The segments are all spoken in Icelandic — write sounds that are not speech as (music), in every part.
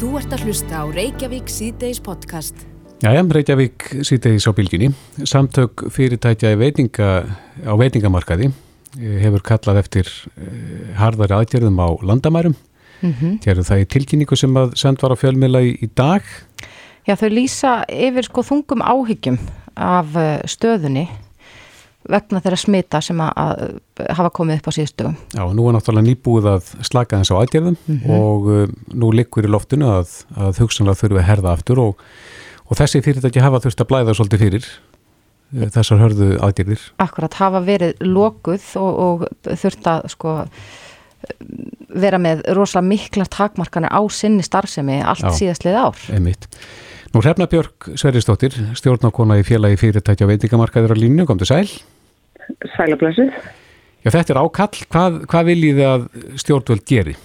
Þú ert að hlusta á Reykjavík síðdeis podcast. Jæja, Reykjavík síðdeis á bylginni. Samtök fyrirtækja veitinga, á veitingamarkaði hefur kallað eftir eh, harðari aðgerðum á landamærum. Mm -hmm. Gerðu það í tilkynningu sem að send var á fjölmila í, í dag? Já, þau lýsa yfir sko þungum áhyggjum af eh, stöðunni vegna þeirra smita sem að, að hafa komið upp á síðustugum. Já, nú er náttúrulega nýbúið að slaka þess á aðgerðum mm -hmm. og uh, nú likur í loftinu að, að hugsanlega þurfum að herða aftur og, og þessi fyrirtæki hafa þurft að blæða svolítið fyrir uh, þessar hörðu aðgerðir. Akkurat, hafa verið lokuð og, og þurft að sko vera með rosalega mikla takmarkanir á sinni starfsemi allt Já, síðastlið ár. Einmitt. Nú Hrefna Björk Sveristóttir, stjórnákona í félagi fyrirtækja veitingamarkaður á línu, kom til sæl. Sælablössuð. Já, þetta er ákall. Hvað, hvað viljið að stjórnvöld geri?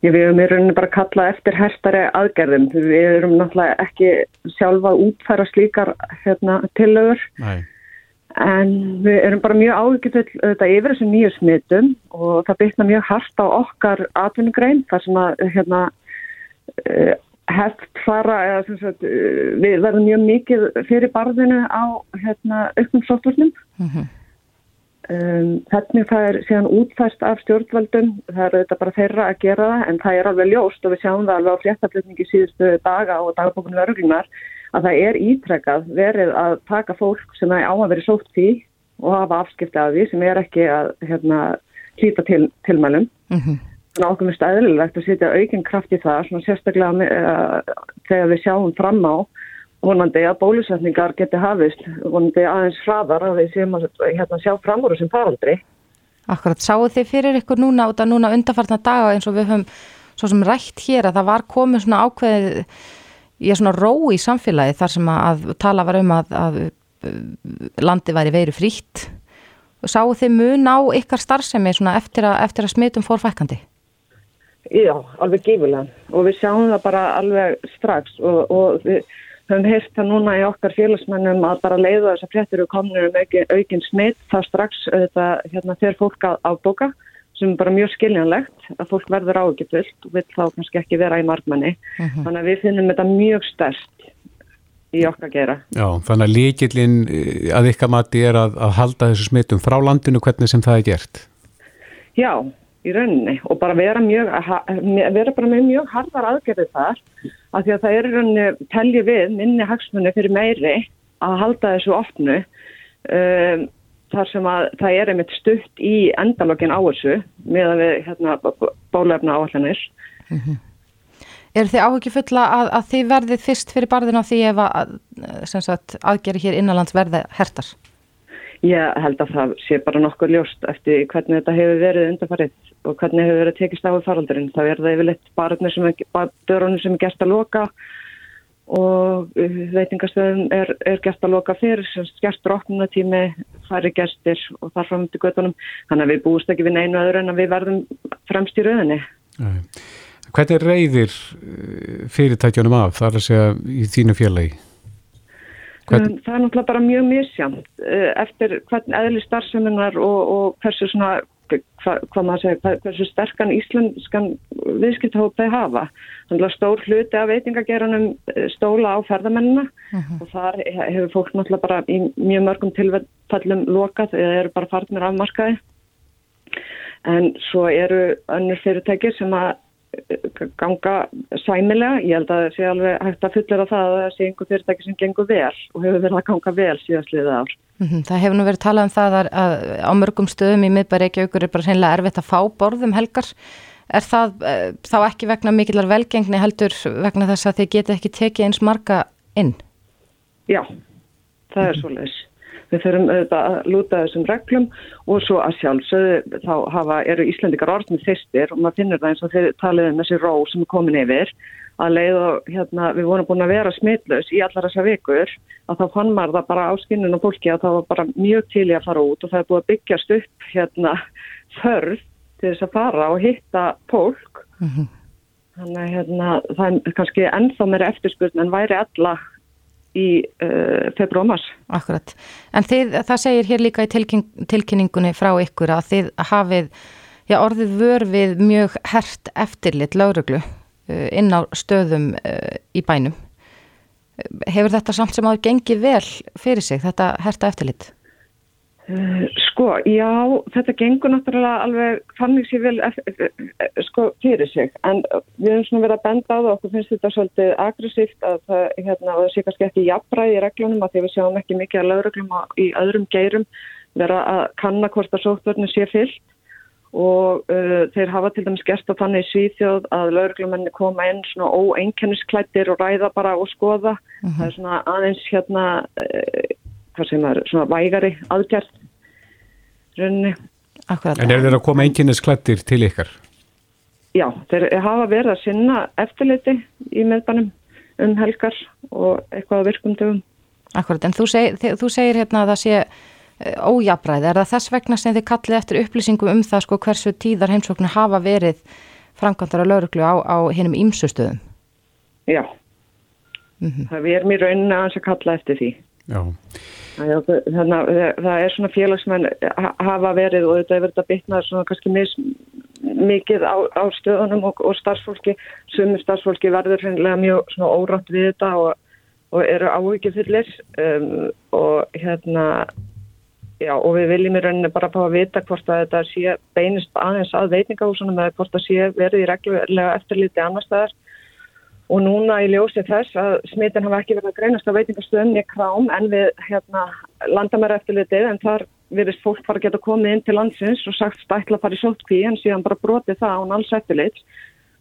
Já, við erum í rauninu bara að kalla eftir herstari aðgerðum. Við erum náttúrulega ekki sjálfa útfæra slíkar hérna, tillögur. Nei. En við erum bara mjög ávikið þetta yfir þessum nýju smitum og það byrna mjög hardt á okkar atvinnugrein þar sem að hérna, heft fara eða sem sagt uh, við verðum mjög mikið fyrir barðinu á hérna auknum sótturnum mm -hmm. um, þannig það er síðan útfæst af stjórnvöldum það er þetta bara þeirra að gera það en það er alveg ljóst og við sjáum það alveg á fléttaflutningi síðustu daga og dagbókunum örglunar að það er ítrekkað verið að taka fólk sem er á að vera sótt því og hafa afskipti af því sem er ekki að hérna hlýta til, tilmælum. Mm -hmm mjög stæðilegt að setja aukinn kraft í það, svona sérstaklega með, uh, þegar við sjáum fram á vonandi að bólusetningar geti hafist, vonandi aðeins hraðar að við séum að hérna, sjá fram úr þessum faraldri. Akkurat, sáu þið fyrir ykkur núna út að núna undarfartna daga eins og við höfum svo sem rætt hér að það var komið svona ákveðið í svona ró í samfélagi þar sem að tala var um að, að landi væri veru frítt. Sáu þið mun á ykkar starfsemi eftir að, eftir að smitum fórfækandi? Já, alveg gífulega og við sjáum það bara alveg strax og, og við höfum heyrst það núna í okkar félagsmennum að bara leiða þess að fréttir og komnir um aukin, aukin smitt það strax þetta, hérna, þegar fólk að ábóka sem er bara mjög skiljanlegt að fólk verður ágifullt og vil þá kannski ekki vera í margmanni uh mhm. -huh. þannig að við finnum þetta mjög stert í okkar gera. Já, þannig að líkillin eh, að ykkar mati er að, að halda þessu smittum frá landinu hvernig sem það er gert? Já, í rauninni og bara vera, mjög, vera bara með mjög hardar aðgerði þar af því að það er í rauninni telji við minni hagsmunni fyrir meiri að halda þessu ofnu um, þar sem að það er einmitt stutt í endalogin á þessu með að við hérna, bólefna áallanir mm -hmm. Er þið áhugið fulla að, að þið verðið fyrst fyrir barðina því ef að, að aðgerði hér innanlands verði hertar? Ég held að það sé bara nokkur ljóst eftir hvernig þetta hefur verið undarfarið og hvernig hefur verið tekist á faraldurinn. Það er það yfirleitt barnir sem er, dörunum sem er gert að loka og uh, veitingastöðum er, er gert að loka fyrir, gert róknunatími, færi gestir og þar fram til göttunum. Þannig að við búist ekki við neinu öðru en að við verðum fremst í rauninni. Hvernig reyðir uh, fyrirtækjunum af þar að segja í þínu félagi? Hvern... Það er náttúrulega bara mjög misjamt eh, eftir hvern eðli starfseminar og, og hversu svona, hva, segja, hversu sterkan íslenskan viðskipthóp þeir hafa. Þannig að stór hluti af veitingageranum eh, stóla á ferðamennina uh mhm. -huh. og þar hefur fólk náttúrulega bara í mjög mörgum tilfellum lokað eða eru bara farnir af markaði. En svo eru önnur fyrirtækir sem að ganga sæmilega. Ég held að það sé alveg hægt að fullera það að það sé einhver fyrirtæki sem gengur vel og hefur verið að ganga vel síðastliðið ár. Mm -hmm. Það hefur nú verið talað um það að, að á mörgum stöðum í miðbæri aukur er bara hreinlega erfitt að fá borðum helgar. Er það uh, þá ekki vegna mikillar velgengni heldur vegna þess að þið geti ekki tekið eins marga inn? Já, það er mm -hmm. svolítið. Við þurfum auðvitað að lúta þessum reglum og svo að sjálfsögðu þá hafa, eru Íslandikar orðnið þyrstir og maður finnur það eins og þeir taliði um þessi ró sem er komin yfir að leið og hérna, við vorum búin að vera smitlaus í allar þessa vikur að þá fann maður það bara á skinnun og fólki að það var bara mjög til í að fara út og það er búin að byggjast upp hérna þörf til þess að fara og hitta fólk. Mm -hmm. Þannig að hérna, það er kannski ennþá meira eftirspurn en væri alla í uh, februar og mars. Akkurat. En þið, það segir hér líka í tilkyn, tilkynningunni frá ykkur að þið hafið já, orðið vör við mjög hert eftirlit lauruglu inn á stöðum í bænum. Hefur þetta samt sem að gengi vel fyrir sig, þetta herta eftirlit? Uh, sko, já, þetta gengur náttúrulega alveg fannig sér vel sko, fyrir sig en við höfum svona verið að benda á það okkur finnst þetta svolítið aggressíft að það, hérna, það sé kannski ekki jafnræði í reglunum að því við sjáum ekki mikið að lauruglum í öðrum geirum vera að kanna hvort að sóttvörnu sé fyllt og uh, þeir hafa til dæmis gert að þannig Svíþjóð að lauruglumenni koma inn svona óeinkennisklættir og ræða bara og skoða uh mhm. -huh. það er svona aðeins hérna uh, hvað sem er svona vægari aðgjart runni. Akkurat. En er þeir að koma einnkynnisklættir til ykkar? Já, þeir hafa verið að sinna eftirliti í meðbænum um helgar og eitthvað á virkumdöfum. Akkurat, en þú, seg, þú segir hérna að það sé eh, ójabræði. Er það þess vegna sem þið kallið eftir upplýsingum um það sko hversu tíðar heimsóknu hafa verið framkvæmdara lauruglu á, á hinnum ímsustöðum? Já, mm -hmm. það er mér raunin að hans að kalla eftir því. Þannig að það er svona félagsmenn hafa verið og þetta er verið að bytna svona kannski mis, mikið á, á stöðunum og, og starfsfólki, sumir starfsfólki verður hreinlega mjög svona órátt við þetta og, og eru ávikið fyllir um, og hérna já og við viljum í rauninni bara fá að vita hvort að þetta sé beinist aðeins að veitingahúsunum eða hvort það sé verið í reglulega eftirliti annar staðar og núna í ljósi þess að smitin hafa ekki verið að greinast á veitingastöðum í krám en við hérna, landamæra eftirlitið en þar virðist fólk fara að geta komið inn til landsins og sagt stætla að fara í sótkví en síðan bara brotið það án alls eftirlit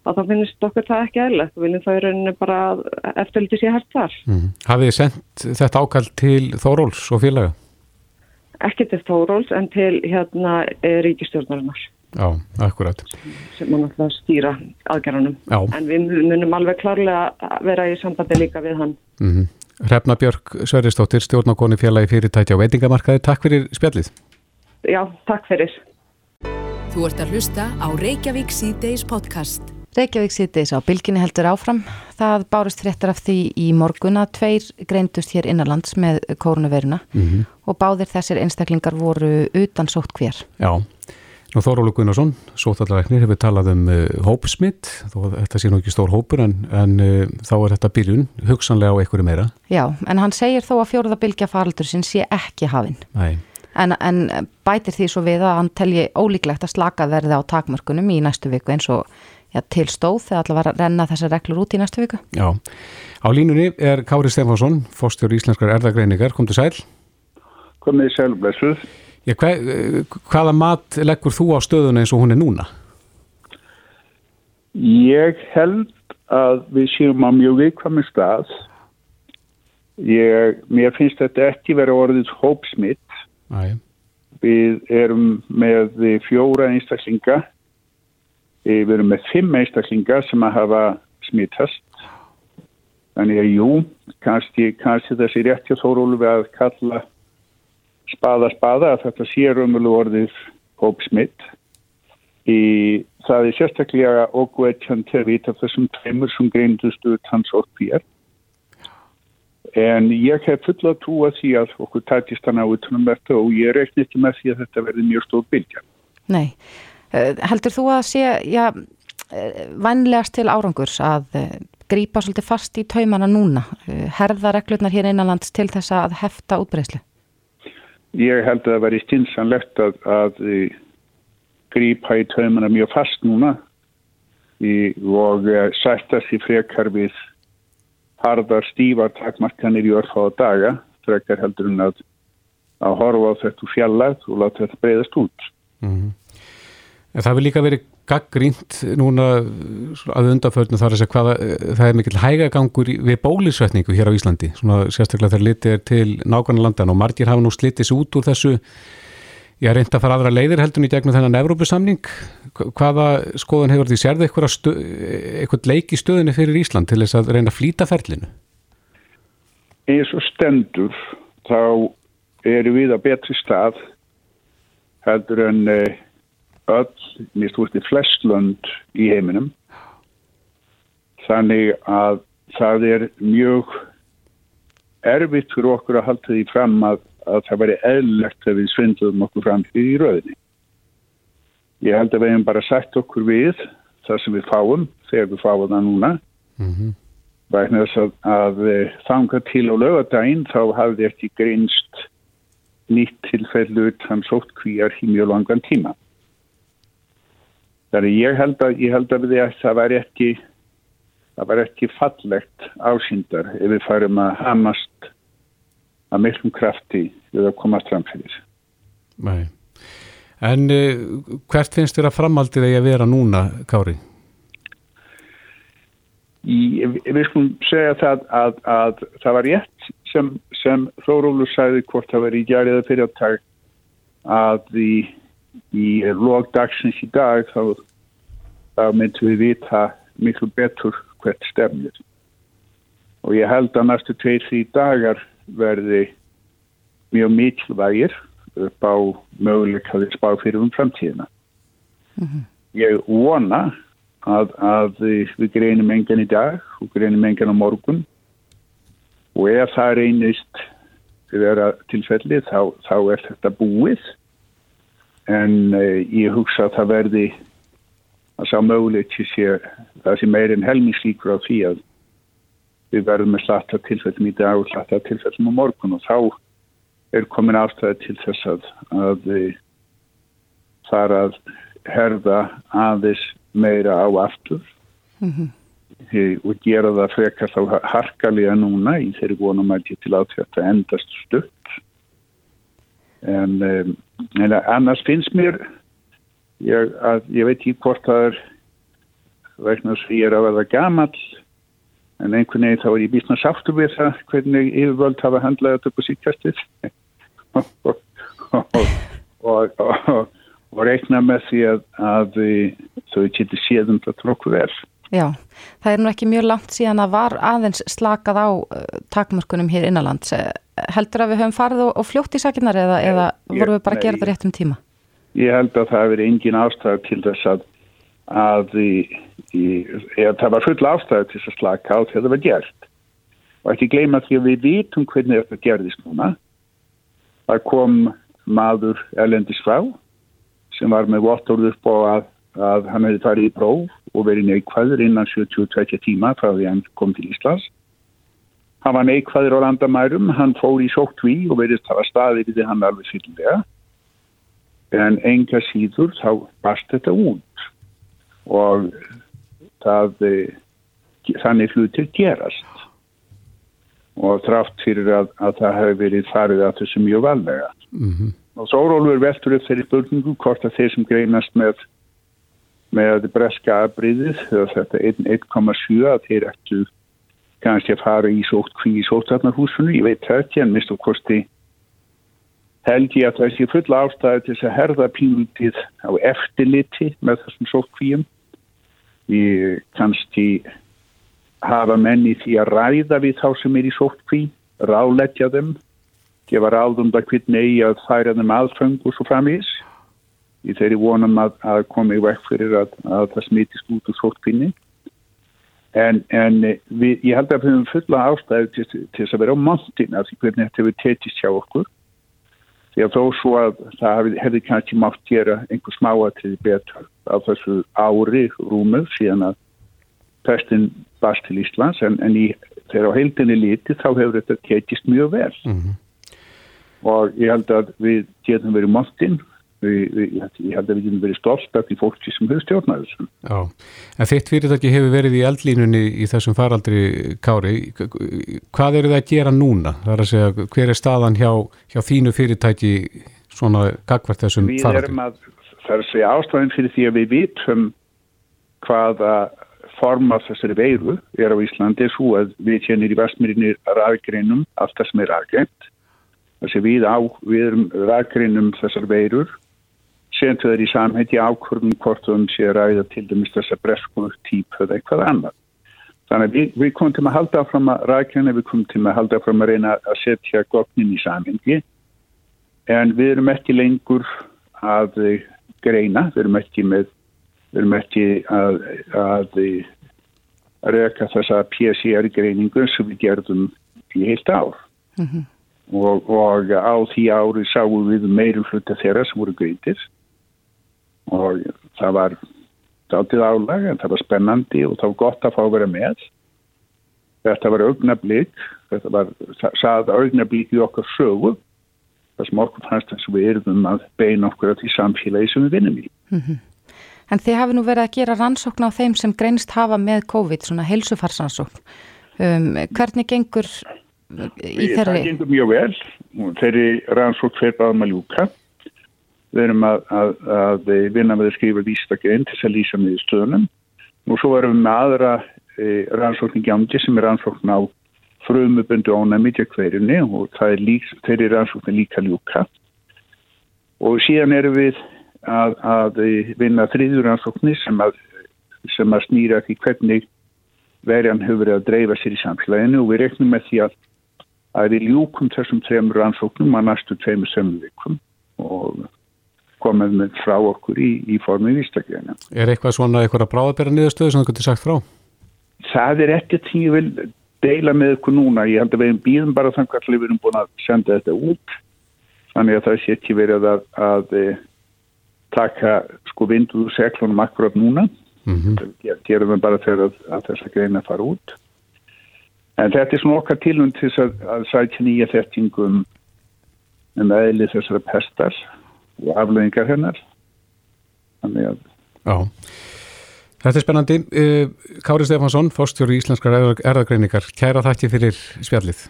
að þá finnst okkur það ekki eðlert og viljum það í rauninu bara eftirlitið sé hægt þar. Mm. Hafið þið sendt þetta ákall til Þóróls og félaga? Ekki til Þóróls en til hérna ríkistjórnarinnar. Já, akkurat. Sem mann alltaf stýra aðgerðanum. Já. En við munum alveg klárlega vera í sambandi líka við hann. Mm -hmm. Hrefna Björk Sverristóttir, stjórnákonni fjalagi fyrirtæti á veitingamarkaði. Takk fyrir spjallið. Já, takk fyrir. Þú ert að hlusta á Reykjavík C-Days podcast. Reykjavík C-Days á bylginni heldur áfram. Það bárust fréttar af því í morgun að tveir greindust hér innanlands með kórnuveruna mm -hmm. og báðir þessir einstaklingar voru utan sótt hver. Já. Nú Þórólu Gunnarsson, sótallaræknir, hefur talað um uh, hópsmitt, þó þetta sé nú ekki stór hópur en, en uh, þá er þetta byrjun, hugsanlega á einhverju meira. Já, en hann segir þó að fjóruðabilgja faraldur sinn sé ekki hafinn. En, en bætir því svo við að hann telji ólíklegt að slaka verði á takmörkunum í næstu viku eins og ja, til stóð þegar allar var að renna þessar reglur út í næstu viku. Já, á línunni er Kári Stefansson, fórstjóri Íslenskar erðagreiningar, kom til sæl. Komið sæl, blessuð. Já, hva, hvaða mat leggur þú á stöðuna eins og hún er núna? Ég held að við séum á mjög vikvami stað. Ég, mér finnst þetta ekki verið orðið hópsmitt. Æ. Við erum með fjóra einstaklinga. Við erum með fimm einstaklinga sem að hafa smittast. Þannig að jú, kannski, kannski þessi rétti þórólu við að kalla spaða spaða að þetta sé raunverulega orðið hópsmitt í það er sérstaklega ógveitjan til að vita þessum tveimur sem greindust utan sortpýjar en ég hef fulla trú að því að okkur tætist hann á utanum þetta og ég reikni ekki með því að þetta verði mjög stór bylgja. Nei, eh, heldur þú að sé já, eh, vannlegast til árangurs að eh, grýpa svolítið fast í taumana núna? Herða reglurnar hér innanlands til þess að hefta útbreyslu? Ég held að það væri stinsanlegt að, að grípa í taumana mjög fast núna í, og uh, sætta sér frekar við harðar stífa takmarkanir í örfáða daga frekar heldur en að að horfa á þetta fjallað og láta þetta breyðast út. Mm -hmm. Það vil líka verið gaggrínt núna að undaförnum þar að segja hvaða það er mikil hægagangur við bólisvetningu hér á Íslandi, svona sérstaklega þegar litið er til nákvæmlega landan og margir hafa nú slitið sér út úr þessu. Ég har reynd að fara aðra leiðir heldun í gegnum þennan Evrópusamning, hvaða skoðan hefur því? Sérði eitthvað leik í stöðinu fyrir Ísland til þess að reyna að flýta ferlinu? Eins og stendur þá eru við að betri stað heldur en eh, öll, mér stúrti flestlönd í heiminum þannig að það er mjög erfitt fyrir okkur að halda því fram að, að það væri eðlegt að við svindum okkur fram í rauninni. Ég held að við hefum bara sagt okkur við það sem við fáum þegar við fáum það núna mm -hmm. vegna þess að, að eh, þanga til á lögadaginn þá hafði ekki greinst nýtt tilfellu utan sótt kvíjar í mjög langan tíma þannig ég held að ég held að við það var ekki það var ekki fallegt ásýndar ef við farum að hamast að miklum krafti við að komast fram fyrir Nei En uh, hvert finnst þér að framaldið eigi að vera núna, Kári? Í, við skulum segja það að, að það var rétt sem, sem Þórólu sagði hvort það var í gæriða fyrirtag að í, í logdagsins í dag þá, þá myndum við vita miklu betur hvert stefnir og ég held að næstu tveir því dagar verði mjög mikilvægir upp á möguleikaði spá fyrir um framtíðina. Mm -hmm. Ég vona að, að við greinum engan í dag og greinum engan á morgun og ef það reynist til vera tilfelli þá, þá er þetta búið en eh, ég hugsa að það verði að sá mögulegt til sé það sem er en helmislíkur á því að við verðum með slatta tilfellum í dag og slatta tilfellum á morgun. Og þá er komin ástæði til þess að, að þar að herða aðeins meira á aftur. Mm -hmm. og gera það frekar þá harkalega núna í þeirri vonum að ég til að þetta endast stutt. En, um, en annars finnst mér ég, að, ég veit ekki hvort það er vegna þess að ég er að verða gammal en einhvern veginn þá er ég býst að sáttu við það hvernig yfirvöld hafa handlaði þetta upp á síkastið (laughs) og, og, og reikna með því að, að þau getur séðum þetta vel. Já, það er nú ekki mjög langt síðan að var aðeins slakað á uh, takmörkunum hér innanlands. Eh, heldur að við höfum farið og, og fljótt í sakinnar eða, eða vorum við bara að gera þetta rétt um tíma? Ég held að það hefur engin ástæð til þess að, að í, í, það var full ástæð til þess að slaka á þegar það var gert. Og ekki gleyma því að við vitum hvernig þetta gerðist núna það kom maður elendis frá sem var með vottorð upp á að, að hann hefði farið í próf og verið neikvæður innan 72 tíma frá því hann kom til Íslands. Hann var neikvæður á landamærum, hann fór í sóttví og verið að staði við hann alveg fylglega en enga síður þá bast þetta út og það, eh, þannig hlutir gerast og þrátt fyrir að, að það hefur verið farið að þessu mjög vallega. Mm -hmm. Og svo Rólfur veldur upp þeirri spurningu hvort að þeir sem greinast með, með breska aðbriðið, þetta 1,7 að þeir ættu kannski að fara í sótt kví í sóttarnarhúsinu, ég veit það ekki en mist og kosti held ég að það sé full ástæði til þess að herða pínutið á eftirliti með þessum sótt kvíum. Við kannski hafa menni því að ræða við þá sem er í sótkví, ráleggja þeim, gefa ráðum það hvernig að færa þeim aðfeng og svo framvís. Í þeirri vonum að, að koma í vekk fyrir að, að það smitist út úr sótkvinni. En, en við, ég held að við höfum fulla ástæðu til, til þess að vera á montin af því hvernig þetta hefur tetist hjá okkur. Því að þó svo að það hefði kannski mátt gera einhver smáatriði betur á þessu ári rúmið síðan að pestin bast til Íslands en, en í, þegar á heildinni líti þá hefur þetta tekist mjög vel mm -hmm. og ég held að við getum verið montinn ég held að við getum verið stolt af því fólki sem hefur stjórnað þessum Já, en þitt fyrirtæki hefur verið í eldlínunni í þessum faraldri Kári hvað eru það að gera núna? Það er að segja, hver er staðan hjá, hjá þínu fyrirtæki svona gagvart þessum faraldri? Að, það er að segja ástæðin fyrir því að við vitum hvaða form af þessari veiru er á Íslandi svo að við kennir í vestmyrinni ræðgreinum allt það sem er ræðgreint. Þessi við, á, við erum ræðgreinum þessar veirur sentu þeir í samhætti ákvörðum hvort þau sé ræða til dæmis þessar breskuður típ eða eitthvað annað. Þannig að við, við komum til að halda áfram að ræðgreina, við komum til að halda áfram að reyna að setja gognin í samhætti en við erum ekki lengur að greina, við erum ekki með við erum ekki að, að reyka þessa PCR-greiningu sem við gerðum í heilt ár mm -hmm. og, og á því ári sáum við meirum hluta þeirra sem voru greintir og það var dátið álag en það var spennandi og það var gott að fá að vera með. Þetta var augnablík, þetta var sað augnablík í okkar sögu það sem okkur fannst eins og við erum að beina okkur á því samfélagi sem við vinnum í. Mm -hmm. En þið hafi nú verið að gera rannsókn á þeim sem greinst hafa með COVID, svona heilsufarsansókn. Um, hvernig gengur í þeirri? Það gengur mjög vel. Þeirri rannsókn fyrir báðum að ljúka. Við erum að, að, að vinna með að skrifa vístakinn til þess að lýsa með stöðunum. Og svo erum við með aðra e, rannsókn í gjándi sem er rannsókn á frumubundu ánæmi til hverjunni og það er lík, þeirri rannsókn líka ljúka. Og síðan erum við að, að vinna þriðuransóknir sem að, sem að snýra ekki hvernig verjan hefur verið að dreifa sér í samfélaginu og við reknum með því að við ljúkum þessum trefum rannsóknum að næstu tveimur sömum vikum og komum með frá okkur í, í formið výstaklega. Er eitthvað svona eitthvað að bráðabera niðurstöðu sem þú getur sagt frá? Það er ekkert því ég vil deila með ykkur núna. Ég held að við býðum bara þannig að við erum búin að senda þetta út þannig að það sé ekki verið að, að taka sko vinduð úr seglunum akkurat núna mm -hmm. gerum við bara þegar að, að þess að greina fara út en þetta er svona okkar tilnum til að, að sætja nýja þettingum um eðli þessara pestar og afleggingar hennar þannig að Já Þetta er spennandi. Uh, Kári Stefansson, fórstjóri í Íslenskar erðagreiningar. Kæra þakki fyrir spjallið.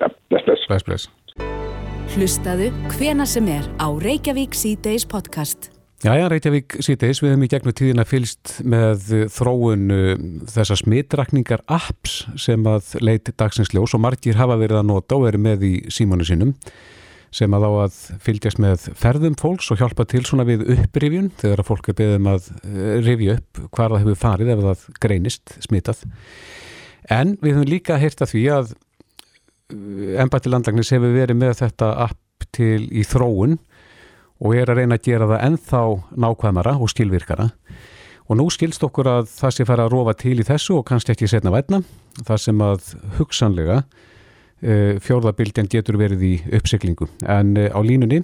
Ja, bless, bless. Bless, bless. Hlustaðu hvena sem er á Reykjavík C-Days podcast. Jæja, Reykjavík C-Days, við hefum í gegnum tíðina fylst með þróun uh, þessar smittrakningar apps sem að leiti dagsins-ljós og margir hafa verið að nota og verið með í símanu sínum sem að á að fylgjast með ferðum fólks og hjálpa til svona við upprifjun þegar að fólk er beðum að uh, rifja upp hvar það hefur farið ef það greinist smittað. En við hefum líka heyrt að því að ennbætti landlagnis hefur verið með þetta app til í þróun og er að reyna að gera það ennþá nákvæmara og skilvirkara og nú skilst okkur að það sé fara að rofa til í þessu og kannski ekki setna vætna það sem að hugsanlega uh, e, fjórðabildjan getur verið í uppsiklingu en uh, á línunni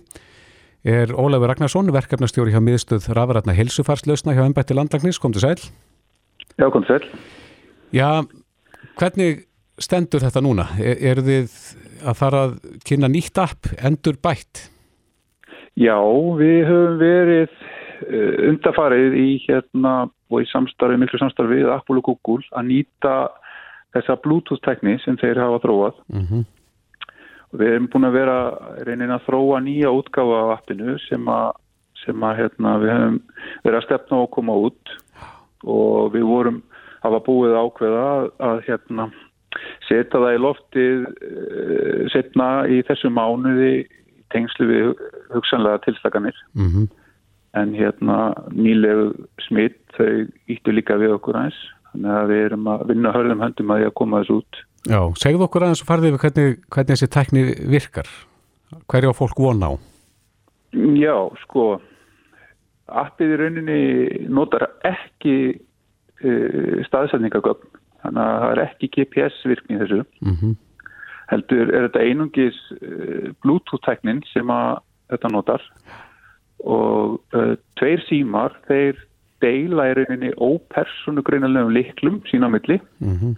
er Ólafur Ragnarsson verkefnastjóri hjá miðstöð Rafrætna helsufarslausna hjá ennbætti landlagnis, kom til sæl Já, kom til sæl Já, hvernig stendur þetta núna? Er, er þið að fara að kynna nýtt app, endur bætt? Já, við höfum verið uh, undafarið í hérna og í samstarfi, miklu samstarfi við Apple og Google að nýta þessa Bluetooth-tekni sem þeir hafa þróað. Mm -hmm. Við hefum búin að vera reynin að þróa nýja útgáfa af appinu sem að, sem að hérna, við hefum verið að stefna og koma út og við vorum hafa búið ákveða að, að hérna setja það í loftið uh, setna í þessu mánuði tengslu við hugsanlega tilstakanir mm -hmm. en hérna nýlegu smitt þau íttu líka við okkur aðeins þannig að við erum að vinna hörðum höndum að því að koma þessu út. Já, segðu okkur aðeins og farðið við hvernig, hvernig þessi tekni virkar. Hverju á fólk von á? Já, sko appið í rauninni notar ekki uh, staðsætningagögn þannig að það er ekki GPS virkni þessu. Mm -hmm. heldur er þetta einungis uh, Bluetooth-tæknin sem að þetta notar. Og uh, tveir símar þeir deila í rauninni ópersonugreinalegum liklum sína á milli mm -hmm.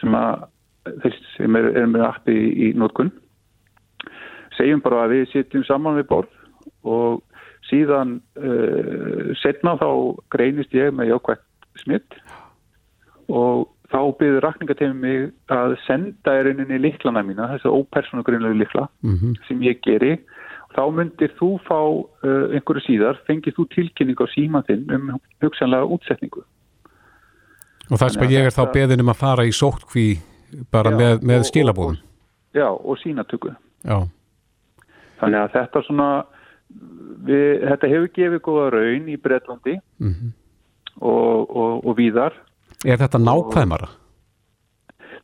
sem að þeir sem er, er með appi í, í nótkunn segjum bara að við sitjum saman við borð og síðan uh, setna þá greinist ég með jákvægt smitt og þá byrður rakningateimið mig að senda í rauninni liklana mína, þessu ópersonogreinlegu likla mm -hmm. sem ég geri þá myndir þú fá uh, einhverju síðar, fengir þú tilkynning á símaðinn um hugsanlega útsetningu. Og það sem ég er þá beðin um að fara í sótkví bara já, með, með skilabóðum Já, og sínatöku Já. Þannig að þetta svona við, þetta hefur gefið góða raun í Breitlandi mm -hmm. og, og, og víðar. Er þetta nákvæmara?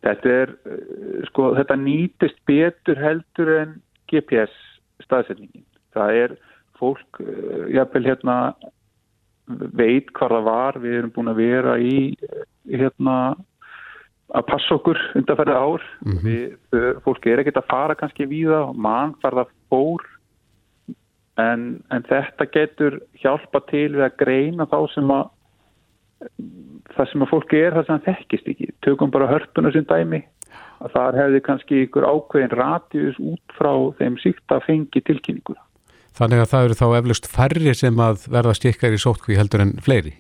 Þetta er, eh, sko, þetta nýtist betur heldur en GPS staðsetningin. Það er fólk, eh, jáfnveil hérna, veit hvað það var, við erum búin að vera í, hérna, að passa okkur undanferðið ár. Mm -hmm. við, fólk er ekkert að fara kannski víða mann það fór, en, en þetta getur hjálpa til við að greina þá sem að það sem að fólki er það sem það þekkist ekki tökum bara hörpuna sem dæmi að þar hefði kannski ykkur ákveðin radius út frá þeim síkt að fengi tilkynninguna. Þannig að það eru þá eflust færri sem að verða stikkar í sótkví heldur en fleiri?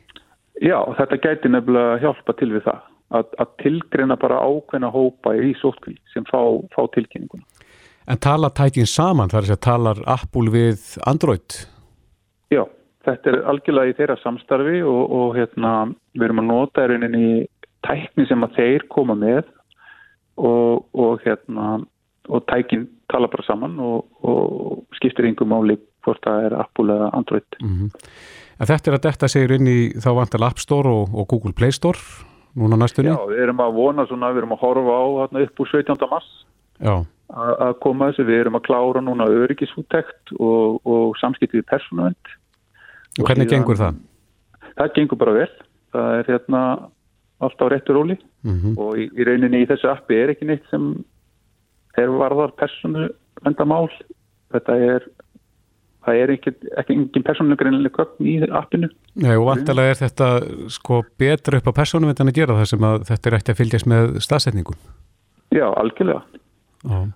Já, þetta gæti nefnilega hjálpa til við það að, að tilgreina bara ákveðina hópa í sótkví sem fá, fá tilkynninguna. En tala tækin saman þar sem talar Apple við Android? Já, þetta er algjörlega í þeirra samstarfi og, og hérna, við erum að nota í tækni sem að þeir koma með og, og hérna og tækin tala bara saman og, og skiptir yngum máli hvort það er Apple eða Android mm -hmm. En þetta er að detta segir inn í þá vantal App Store og, og Google Play Store núna næstunni? Já, við erum að vona svona, við erum að horfa á hérna, upp úr 17. mars að koma þessu, við erum að klára núna öryggisúttekt og, og samskiptið persónavend Og hvernig síðan, gengur það? Það gengur bara vel. Það er hérna alltaf réttur óli mm -hmm. og í, í rauninni í þessu appi er ekki neitt sem er varðar personu vendamál þetta er það er ekki, ekki engin persónulegur gögn í appinu. Nei og vantilega er þetta sko betra upp á persónum en að gera það sem að þetta er eftir að fylgjast með staðsetningum Já, algjörlega uh,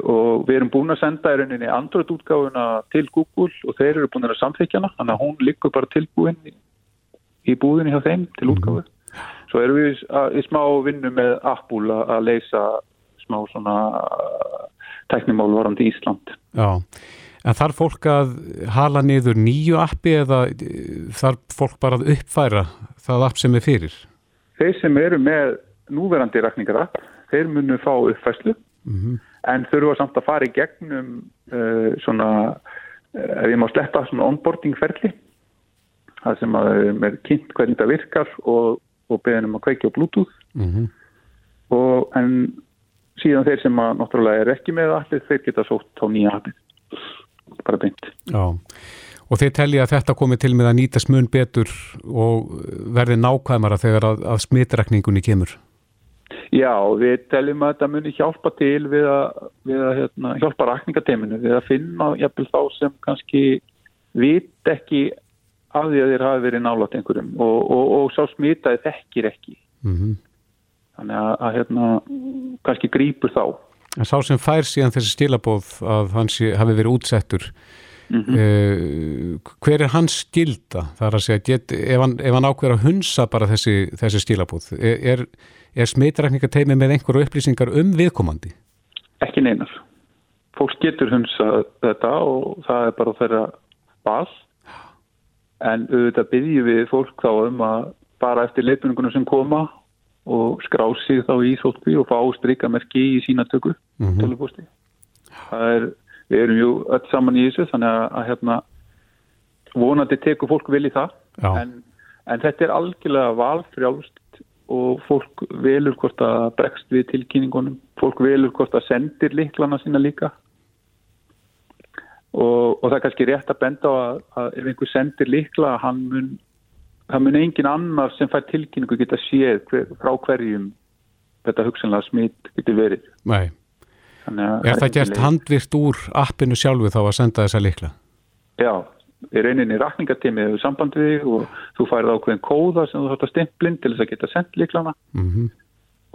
og við erum búin að senda í rauninni Android útgáfuna til Google og þeir eru búin að samþykjana þannig að hún liggur bara tilbúin í, í búðinni hjá þeim til útgáfu mm. Svo erum við í smá vinnu með Apple að leysa smá svona teknimál varandi Ísland. Já, en þarf fólk að hala niður nýju appi eða þarf fólk bara að uppfæra það app sem er fyrir? Þeir sem eru með núverandi rækningar app, þeir munu fá uppfæslu mm -hmm. en þurfa samt að fara í gegnum uh, svona, uh, ef ég má sletta, svona onboarding ferli það sem að er kynnt hvernig þetta virkar og og beðin um að kveikja á bluetooth. Mm -hmm. og en síðan þeir sem að náttúrulega er ekki með allir, þeir geta sótt á nýja allir bara beint. Já, og þeir telli að þetta komi til með að nýta smun betur og verði nákvæmara þegar að, að smitrekningunni kemur Já, við teljum að þetta muni hjálpa til við að, við að hérna, hjálpa rakningateiminu, við að finna jafnvel þá sem kannski vit ekki af því að þeir hafi verið nálat einhverjum og, og, og sá smitaði þekkir ekki mm -hmm. þannig að, að hérna kannski grýpur þá En sá sem fær síðan þessi stílabóð að hans hafi verið útsettur mm -hmm. uh, hver er hans stilda? Það er að segja, get, ef hann, hann ákveður að hunsa bara þessi, þessi stílabóð er, er, er smitrækningateimi með einhverju upplýsingar um viðkomandi? Ekki neinar. Fólk getur hunsa þetta og það er bara þeirra val. En auðvitað byggjum við fólk þá um að bara eftir leifningunum sem koma og skrá sig þá í sótkví og fá strykkamerki í sína tökku mm -hmm. tölupústi er, við erum ju öll saman í þessu þannig að, að hérna, vonandi tekur fólk í það. En, en þetta er algjörlega valfrjálst og fólk velur hvort að bregst við tilkynningunum. Fólk velur hvort að sendir liklana sína líka. Og, og það er kannski rétt að benda á að, að ef einhver sendir líkla hann mun, það mun engin annar sem fær tilkynningu geta séð hver, frá hverjum þetta hugsanlega smitt getur verið. Nei, er það gert handvirt úr appinu sjálfu þá að senda þessa líkla? Já, í rauninni rakningatímið hefur samband við og þú færið ákveðin kóða sem þú þátt að stimplinn til þess að geta sendt líklana mm -hmm.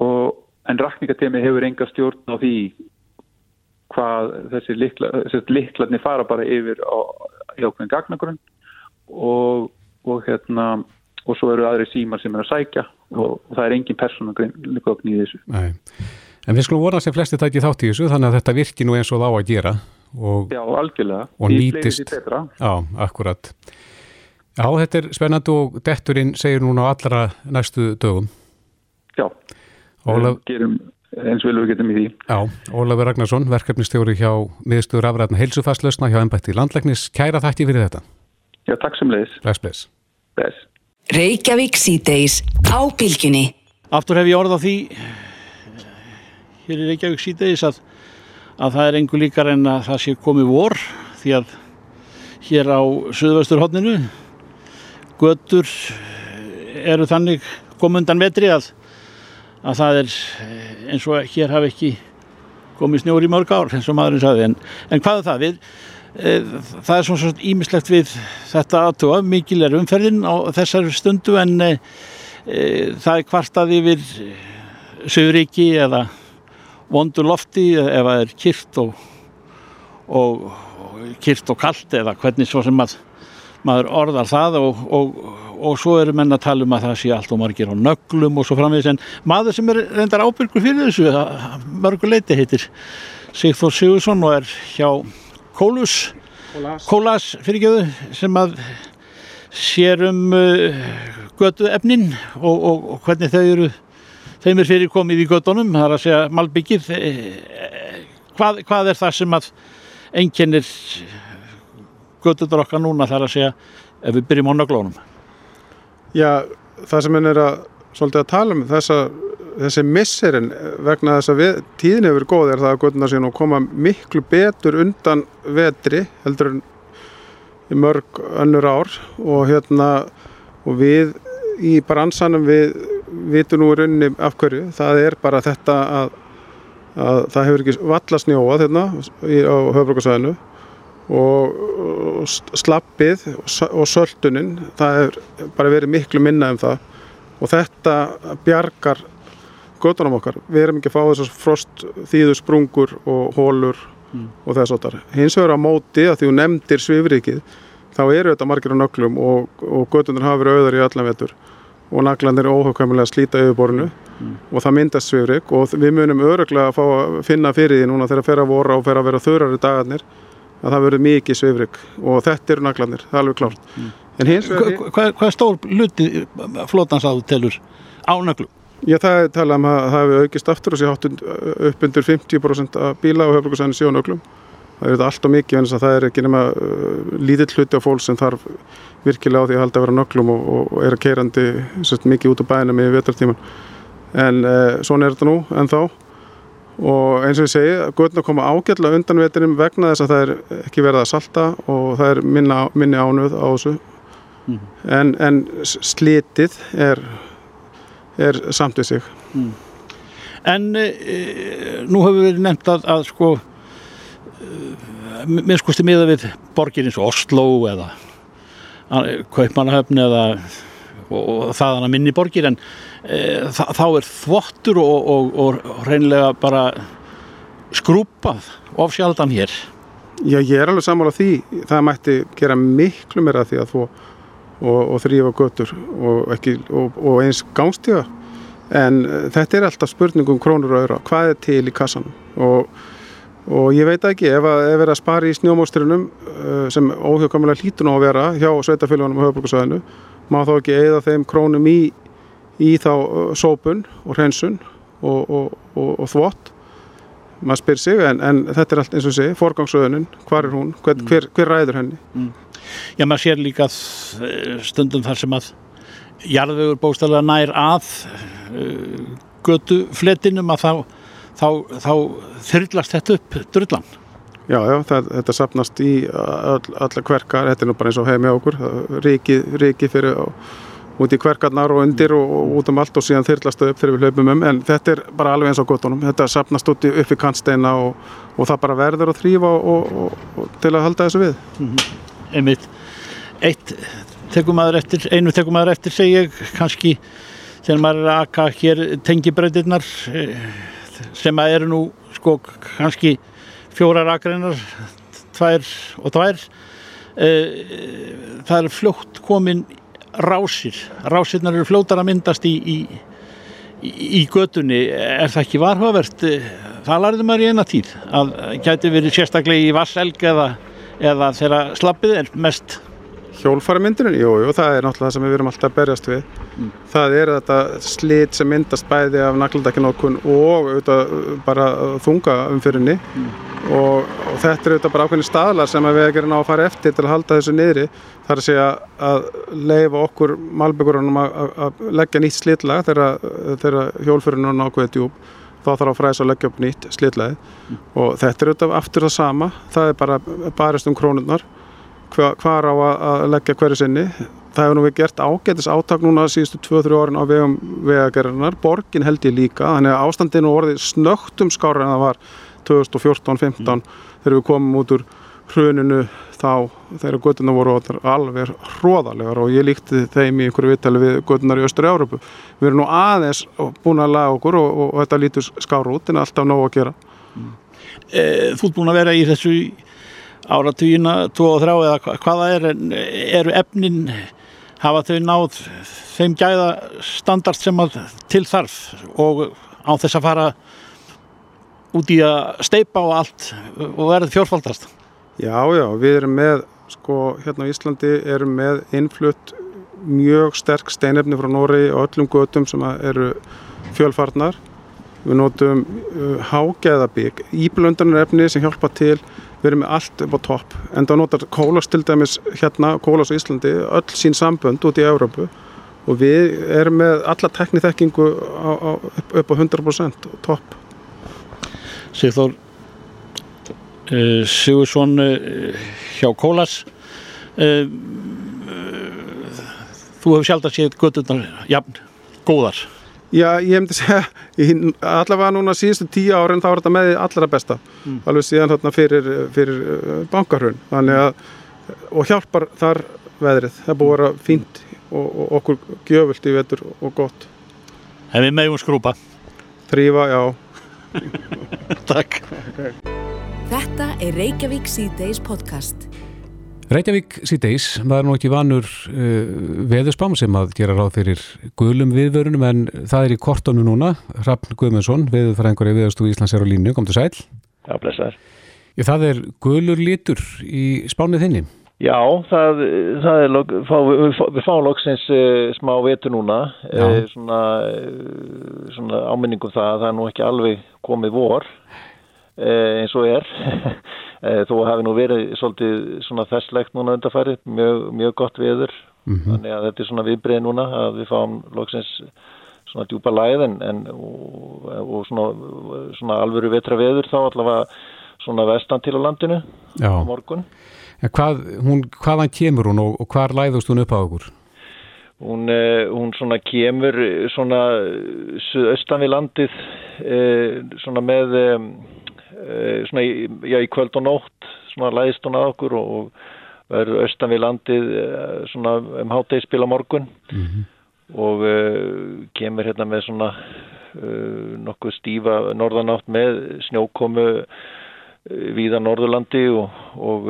og en rakningatímið hefur enga stjórn á því hvað þessi likla, liklarnir fara bara yfir á hjákvæðin gagnagrunn og, og hérna og svo eru aðri símar sem er að sækja og, og það er engin persónagögn í þessu. Nei. En við skulum vona sem flesti tæki þátt í þessu þannig að þetta virki nú eins og þá að gera og, Já, algjörlega. Og nýtist. Já, akkurat. Já, þetta er spennand og detturinn segir núna á allra næstu dögum. Já, Ólaf... við gerum eins vil við getum í því. Já, Ólafur Ragnarsson, verkefnistjóri hjá miðstöður afræðna heilsufastlösna hjá ennbætti landlæknis. Kæra þætti fyrir þetta. Já, takk sem leiðis. Bless, bless. Bless. Reykjavík síðdeis á bylginni. Aftur hef ég orð á því hér í Reykjavík síðdeis að, að það er engur líkar en að það sé komið vor því að hér á söðvesturhóttinu götur eru þannig komundan vetri að að það er eh, eins og hér hafi ekki komið snjóri mörg ár eins og maðurinn saði en, en hvað er það? Við e, það er svona svona ímislegt við þetta aðtóa, mikil er umferðin á þessari stundu en e, það er kvartað yfir Söguríki eða vondu lofti ef það er kyrkt og, og, og kyrkt og kallt eða hvernig svo sem mað, maður orðar það og, og svo eru menn að tala um að það sé allt og margir á nöglum og svo framvegis. En maður sem er reyndar ábyrgur fyrir þessu mörguleiti heitir Sigþór Sigursson og er hjá Kólus. Kólas fyrirgjöðu sem að sér um uh, götu efnin og, og, og hvernig þau eru þeim er fyrir komið í göttunum það er að segja malbyggið. Hvað, hvað er það sem að enginnir götuður okkar núna það er að segja ef við byrjum á nöglónum? Já, það sem henn er að svolítið að tala um þessa þessi misserinn vegna þess að við, tíðin hefur góð er það að göttunar síðan og koma miklu betur undan vetri heldur en í mörg önnur ár og hérna og við í bransanum við vitum nú í rauninni af hverju það er bara þetta að, að það hefur ekki valla snjóað hérna á höfbrukarsæðinu og, slappið og söldunin það hefur bara verið miklu minna um það og þetta bjargar gödunum okkar. Við erum ekki að fá þessar frost þýðu sprungur og hólur mm. og þess að það. Hins vegar á móti að því þú nefndir svifrikið þá eru þetta margir á nöglum og, og gödunar hafa verið auðar í allan vetur og naglanir óhagkvæmulega að slíta yfirborinu mm. og það myndast svifrik og við munum öruglega að fá að finna fyrir því núna þegar það fer að voru og fer að vera þurrari dagarnir að það verður mikið svifrik og þetta eru naglanir, það er alveg klárt. Mm. Vegar... Hvað hva er stór luti flótans að þú telur á nöglum? Já, það er talað um að það hefur aukist aftur og sé hátt upp undir 50% af bíla og höfbrukarsæðinu sjónöglum. Það er þetta allt og mikið en það er ekki nema uh, lítill hluti á fólk sem þarf virkilega á því að halda að vera nöglum og, og er að keirandi sérst, mikið út á bæina með vetartíman. En uh, svona er þetta nú en þá og eins og ég segi, götna koma ágætla undan vetirum vegna þess að það er ekki verið að salta og það er minna, minni ánuð á þessu. Mm. En, en slitið er er samt við sig mm. En e, nú hefur við nefnt að, að sko með skusti miða við borgir eins og Oslo eða Kaupmannahöfn eða og, og það hann að minni borgir en e, þá, er þvottur og, og, og reynilega bara skrúpað ofsjaldan hér. Já, ég er alveg sammála því. Það mætti gera miklu meira því að þú og, og þrýfa götur ekki, og, eins gangstíða en þetta er alltaf spurningum krónur og öðra, hvað er til í kassanum? Og ég veit ekki ef að er að spara í snjómóstrunum eh, sem óhjóðkvæmulega hlítun á að vera hjá sveitafélagunum og höfbrukarsvæðinu má þá ekki eða þeim krónum í, í þá eh, sópun og hrensun og þvott? Maður spyr sig en, en þetta er allt eins og sé forgangsröðunin, hvar er hún, hver, hver, hver ræður henni? Mm. Já, maður sér líka eh, stundum þar sem að jarðvegur bóstalega nær að uh, götu fletinum að þá, þá, þá þyrlast þetta upp drullan. Já, já, það, þetta sapnast í all, alla kverkar, þetta er nú bara eins og hefði með okkur, ríki, ríki fyrir á, út í kverkarnar og undir og, og út um allt og síðan þyrlast það upp þegar við hlaupum um, en þetta er bara alveg eins á göttunum, þetta sapnast út í, upp í kantsteina og, og það bara verður að þrýfa og, og til að halda þessu við. Mm -hmm einmitt. Eitt tekum maður eftir, einu tekum maður eftir segja kannski þegar maður er að akka hér tengibröðirnar eh, sem að eru nú sko kannski fjórar akreinar tvær og tvær eh, það er fljótt komin rásir. Rásirnar eru fljótar að myndast í, í, í gödunni er það ekki varhugavert? Það lærði maður í eina tíð að gæti verið sérstaklega í vasselg eða eða þegar slappið er mest Hjólfari myndinu? Jú, jú, það er náttúrulega það sem við erum alltaf að berjast við mm. það er þetta slit sem myndast bæði af nagladekkinókun og auðvitað bara þunga umfyrinni mm. og, og þetta er auðvitað bara ákveðin staðlar sem við erum að fara eftir til að halda þessu niðri þar að segja að leifa okkur malbyggurunum að leggja nýtt slitlag þegar hjólfurinn er nákvæðið djúb þá þarf að fræsa að leggja upp nýtt slitlaði mm. og þetta er auðvitað aftur það sama það er bara barist um krónurnar hva, hvar á að leggja hverju sinni það hefur nú við gert ágætis átak núna síðustu 2-3 árin á vegum vegagerðarnar, borgin held ég líka þannig að ástandinu orðið snögtum skára en það var 2014-15 mm. þegar við komum út úr hruninu þá þegar göttuna voru alveg hróðalegar og ég líkti þeim í einhverju vittali við göttunar í Östur Európu. Við erum nú aðeins búin að laga okkur og, og, þetta lítur skáru út en alltaf nóg að gera. Mm. E, þú ert búin að vera í þessu áratugina 2 og 3 eða hvaða er, eru efnin hafa þau náð þeim gæða standard sem að til þarf og á þess að fara út í að steipa og allt og verða fjórfaldast? Já, já, við erum með sko, hérna á Íslandi erum með innflutt mjög sterk steinefni frá Nóri og öllum götum sem eru fjölfarnar. Við notum uh, hágeðabík íblöndunarefni sem hjálpa til við erum með allt upp á topp en það notar Kólas til dæmis hérna Kólas á Íslandi öll sín sambönd út í Európu og við erum með alla tekniþekkingu á, á, upp á 100% topp. Sigþór uh, Sigursson uh, hjá Kólas uh, þú hefur sjálf að séð göttunar jafn góðar Já, ég hefndi segja, allavega núna síðustu tíu árin þá er þetta með allra besta. Mm. alveg síðan hérna fyrir, fyrir bankarhun og hjálpar þar veðrið. Það búið að vera fínt og, og okkur gjöfult í vetur og gott. En við meðum skrúpa. Þrýfa, já. (laughs) Takk. Þetta er Reykjavík C-Days podcast Reykjavík C-Days var nú ekki vanur uh, veðurspám sem að gera ráð fyrir gulum viðvörunum en það er í kortonu núna. Hrafn Guðmundsson, veðurfræðingur í Veðurstú Íslands er á línu, kom til sæl. Já, blessaður. Það er gulur litur í spánið þinni. Já, það, það er, fá, við fáum loksins uh, smá vetur núna, uh, svona, svona áminningum það að það er nú ekki alveg komið vor eins og er, (laughs) þó hafi nú verið svolítið svona festlegt núna undarfærið, mjög, mjög gott veður, mm -hmm. þannig að þetta er svona viðbreið núna að við fáum loksins svona djúpa læðin en, og, og svona, svona alvöru vetra veður þá allavega svona vestan til á landinu Já. á morgun. Hvað, hún, hvaðan kemur hún og, og hvar læðust hún upp á okkur? Hún, eh, hún svona kemur svona suðaustan við landið eh, svona með eh, svona í, já, í kvöld og nótt svona læðist hún að okkur og verður austan við landið svona um háttegspila morgun. Mm -hmm. og kemur hérna með svona nokkuð stífa norðanátt með snjókomu viða Norðurlandi og, og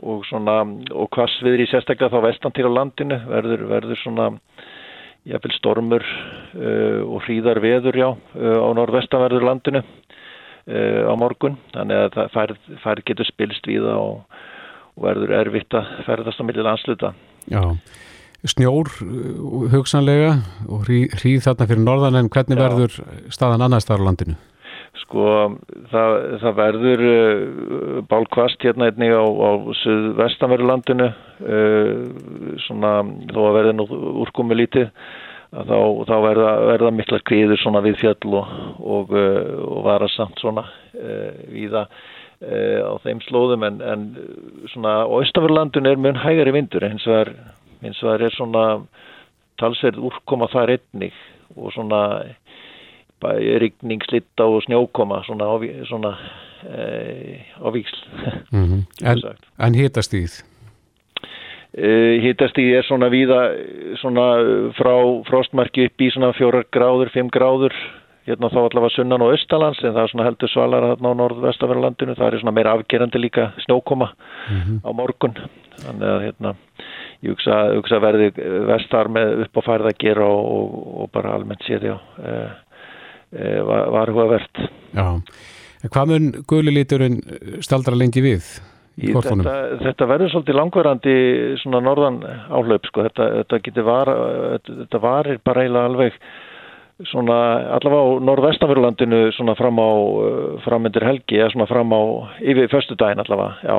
og svona og hvassviðri sérstaklega þá vestan til á landinu. Verður, verður svona jáfnveil stormur uh, og hríðar veður já uh, á norðvestanverður landinu. uh, á morgun þannig að það færð, getur spilst við og, og verður erfitt að ferðast á milli landsluta Já, snjór uh, hugsanlega og hríð þarna fyrir norðan en hvernig já. verður staðan annars þar á landinu? Sko það, það verður uh, bálkvast hérna einnig á, á vestanverðurlandinu uh, svona þó að verði nú úrkomi lítið þá, þá verða, verða mikla skriður svona við fjall og, og, uh, og vara samt svona uh, viða uh, á þeim slóðum en, en svona austanverðurlandinu er mjög hægari vindur eins og er, er svona talsverð úrkoma þar einnig og svona rigning, slitta og snjókoma svona svona, e, á víksl mm -hmm. En, en hitastíð? E, hitastíð er svona víða svona frá frostmarki upp í svona fjórar gráður, fimm gráður hérna þá allavega sunnan og austalands en það er svona heldur svalar hérna á norðvestaverlandinu það er svona meira afgerandi líka snjókoma mm -hmm. á morgun þannig að hérna ég hugsa, hugsa verði vestar með upp á færð að gera og, og, og bara almennt séð já e, Eh, var, var. Já, en hvað mun guðliliturinn staldra lengi við? Þetta, þetta verður svolítið langverandi svona norðan áhlaup sko, þetta, þetta getur var, þetta varir bara eiginlega alveg svona allavega á norðvestanfjörlandinu svona fram á framöndir helgi eða svona fram á yfir förstu daginn allavega, já.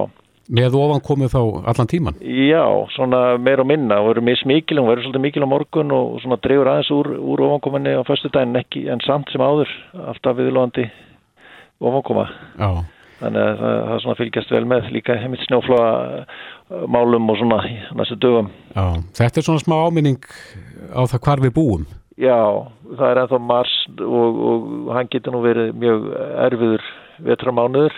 Með ofan komið þá allan tíman? Já, svona meir og minna og verður mismikil, hún verður svolítið mikil á morgun og svona drefur aðeins úr, úr ofankominni á förstu daginn ekki en samt sem áður alltaf viðlóðandi ofankoma. Já. Þannig að það, það svona fylgjast vel með líka heimilt snjóflóa málum og svona næstu dögum. Já, þetta er svona smá áminning á það hvar við búum. Já, það er ennþá mars og, og hann getur nú verið mjög erfiður vetramánuður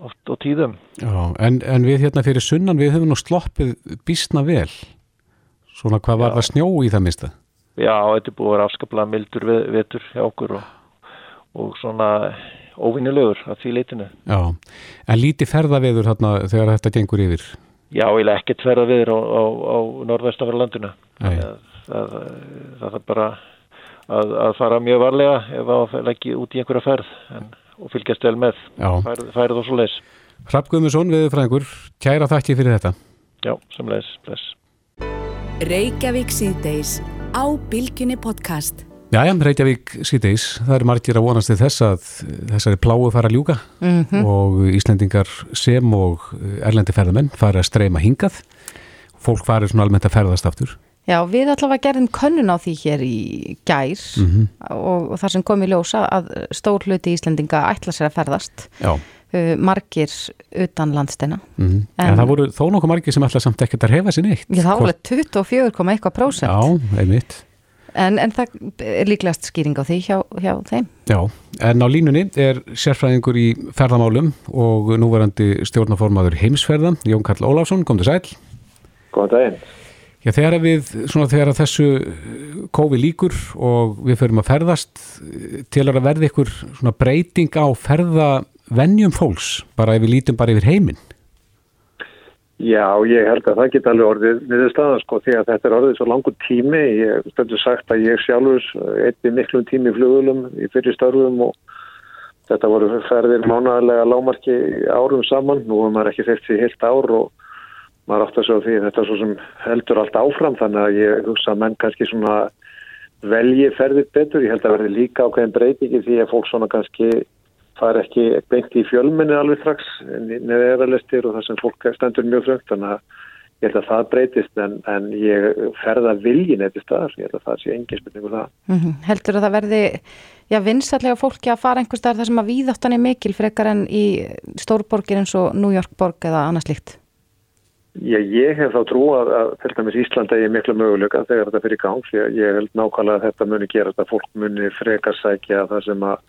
oft og tíðum. Já, en, en við hérna fyrir sunnan við höfum nú sloppið bísna vel svona hvað Já. var það snjó í það mista? Já, þetta er búið að vera afskaplega mildur vetur hjá okkur og, og svona óvinnilegur að því leitinu. Já, en líti ferðaveður hérna þegar þetta gengur yfir? Já, leg ekkert ferðaveður á, á, á norðvestafarlandinu. Það, það er bara að, að fara mjög varlega ef að leggja út í einhverja ferð en, og fylgjast vel með færið færð og svo leis. Rapp Guðmusson, viðfræðingur, kæra þakki fyrir þetta. Já, sem leis, bless. Reykjavík síðdeis á Bilginni podcast. Jæja, Reykjavík síðdeis, það er margir að vonast til þess að þessari pláu fara að ljúka mm -hmm. og Íslendingar sem og erlendi ferðamenn fara að streyma hingað. Fólk fari svona almennt að ferðast aftur. Já, við allavega gerðum könnun á því hér í gær mm -hmm. og, og þar sem kom í ljósa að stór hluti Íslendinga ætla sér að ferðast uh, margir utan landsteina mm -hmm. en, en það voru þó nokkuð margir sem ætla samt ekkert að hefa sér neitt Já, það voru 24,1% Já, einmitt En, en það er líklegast skýring á því hjá, hjá þeim. Já, en á línunni er sérfræðingur í ferðamálum og núverandi stjórnaformaður heimsferðan, Jón Karl Óláfsson, kom til sæl. Góðan daginn. Já, þegar við, svona þegar þessu kófi líkur og við förum að ferðast til að verða ykkur svona breyting á ferðavennjum fólks, bara ef við lítum bara yfir heiminn. Já, ég held að það geta alveg orðið niður staðan sko því að þetta er orðið svo langur tími. Ég stundur sagt að ég sjálfur eitti miklum tími í flugulum í fyrir störfum og þetta voru ferðir mánaðarlega lámarki árum saman. Nú er maður ekki fyrst í heilt ár og maður átt að sjá því þetta svo sem heldur allt áfram þannig að ég hugsa að menn kannski svona velji ferðir betur, ég held að verði líka ákveðin breytingi því að fólk svona kannski far ekki beint í fjölminni alveg strax neða eðarlistir og það sem fólk stendur mjög frönd þannig að ég held að það breytist en, en ég ferða viljin eitthvað staðar, ég held að það sé engin spurningu um það. Mm -hmm. Heldur að það verði já, vinsallega fólki að fara einhver staðar þar sem að víðáttan er mikil frekar en í stórborgir eins og New York borg eða annars líkt? Ég, ég hef þá trú að, að til dæmis Íslanda er miklu möguleika þegar þetta fyrir gang ég, ég held nákvæmlega að þetta muni gera að fólk muni frekarsækja það sem að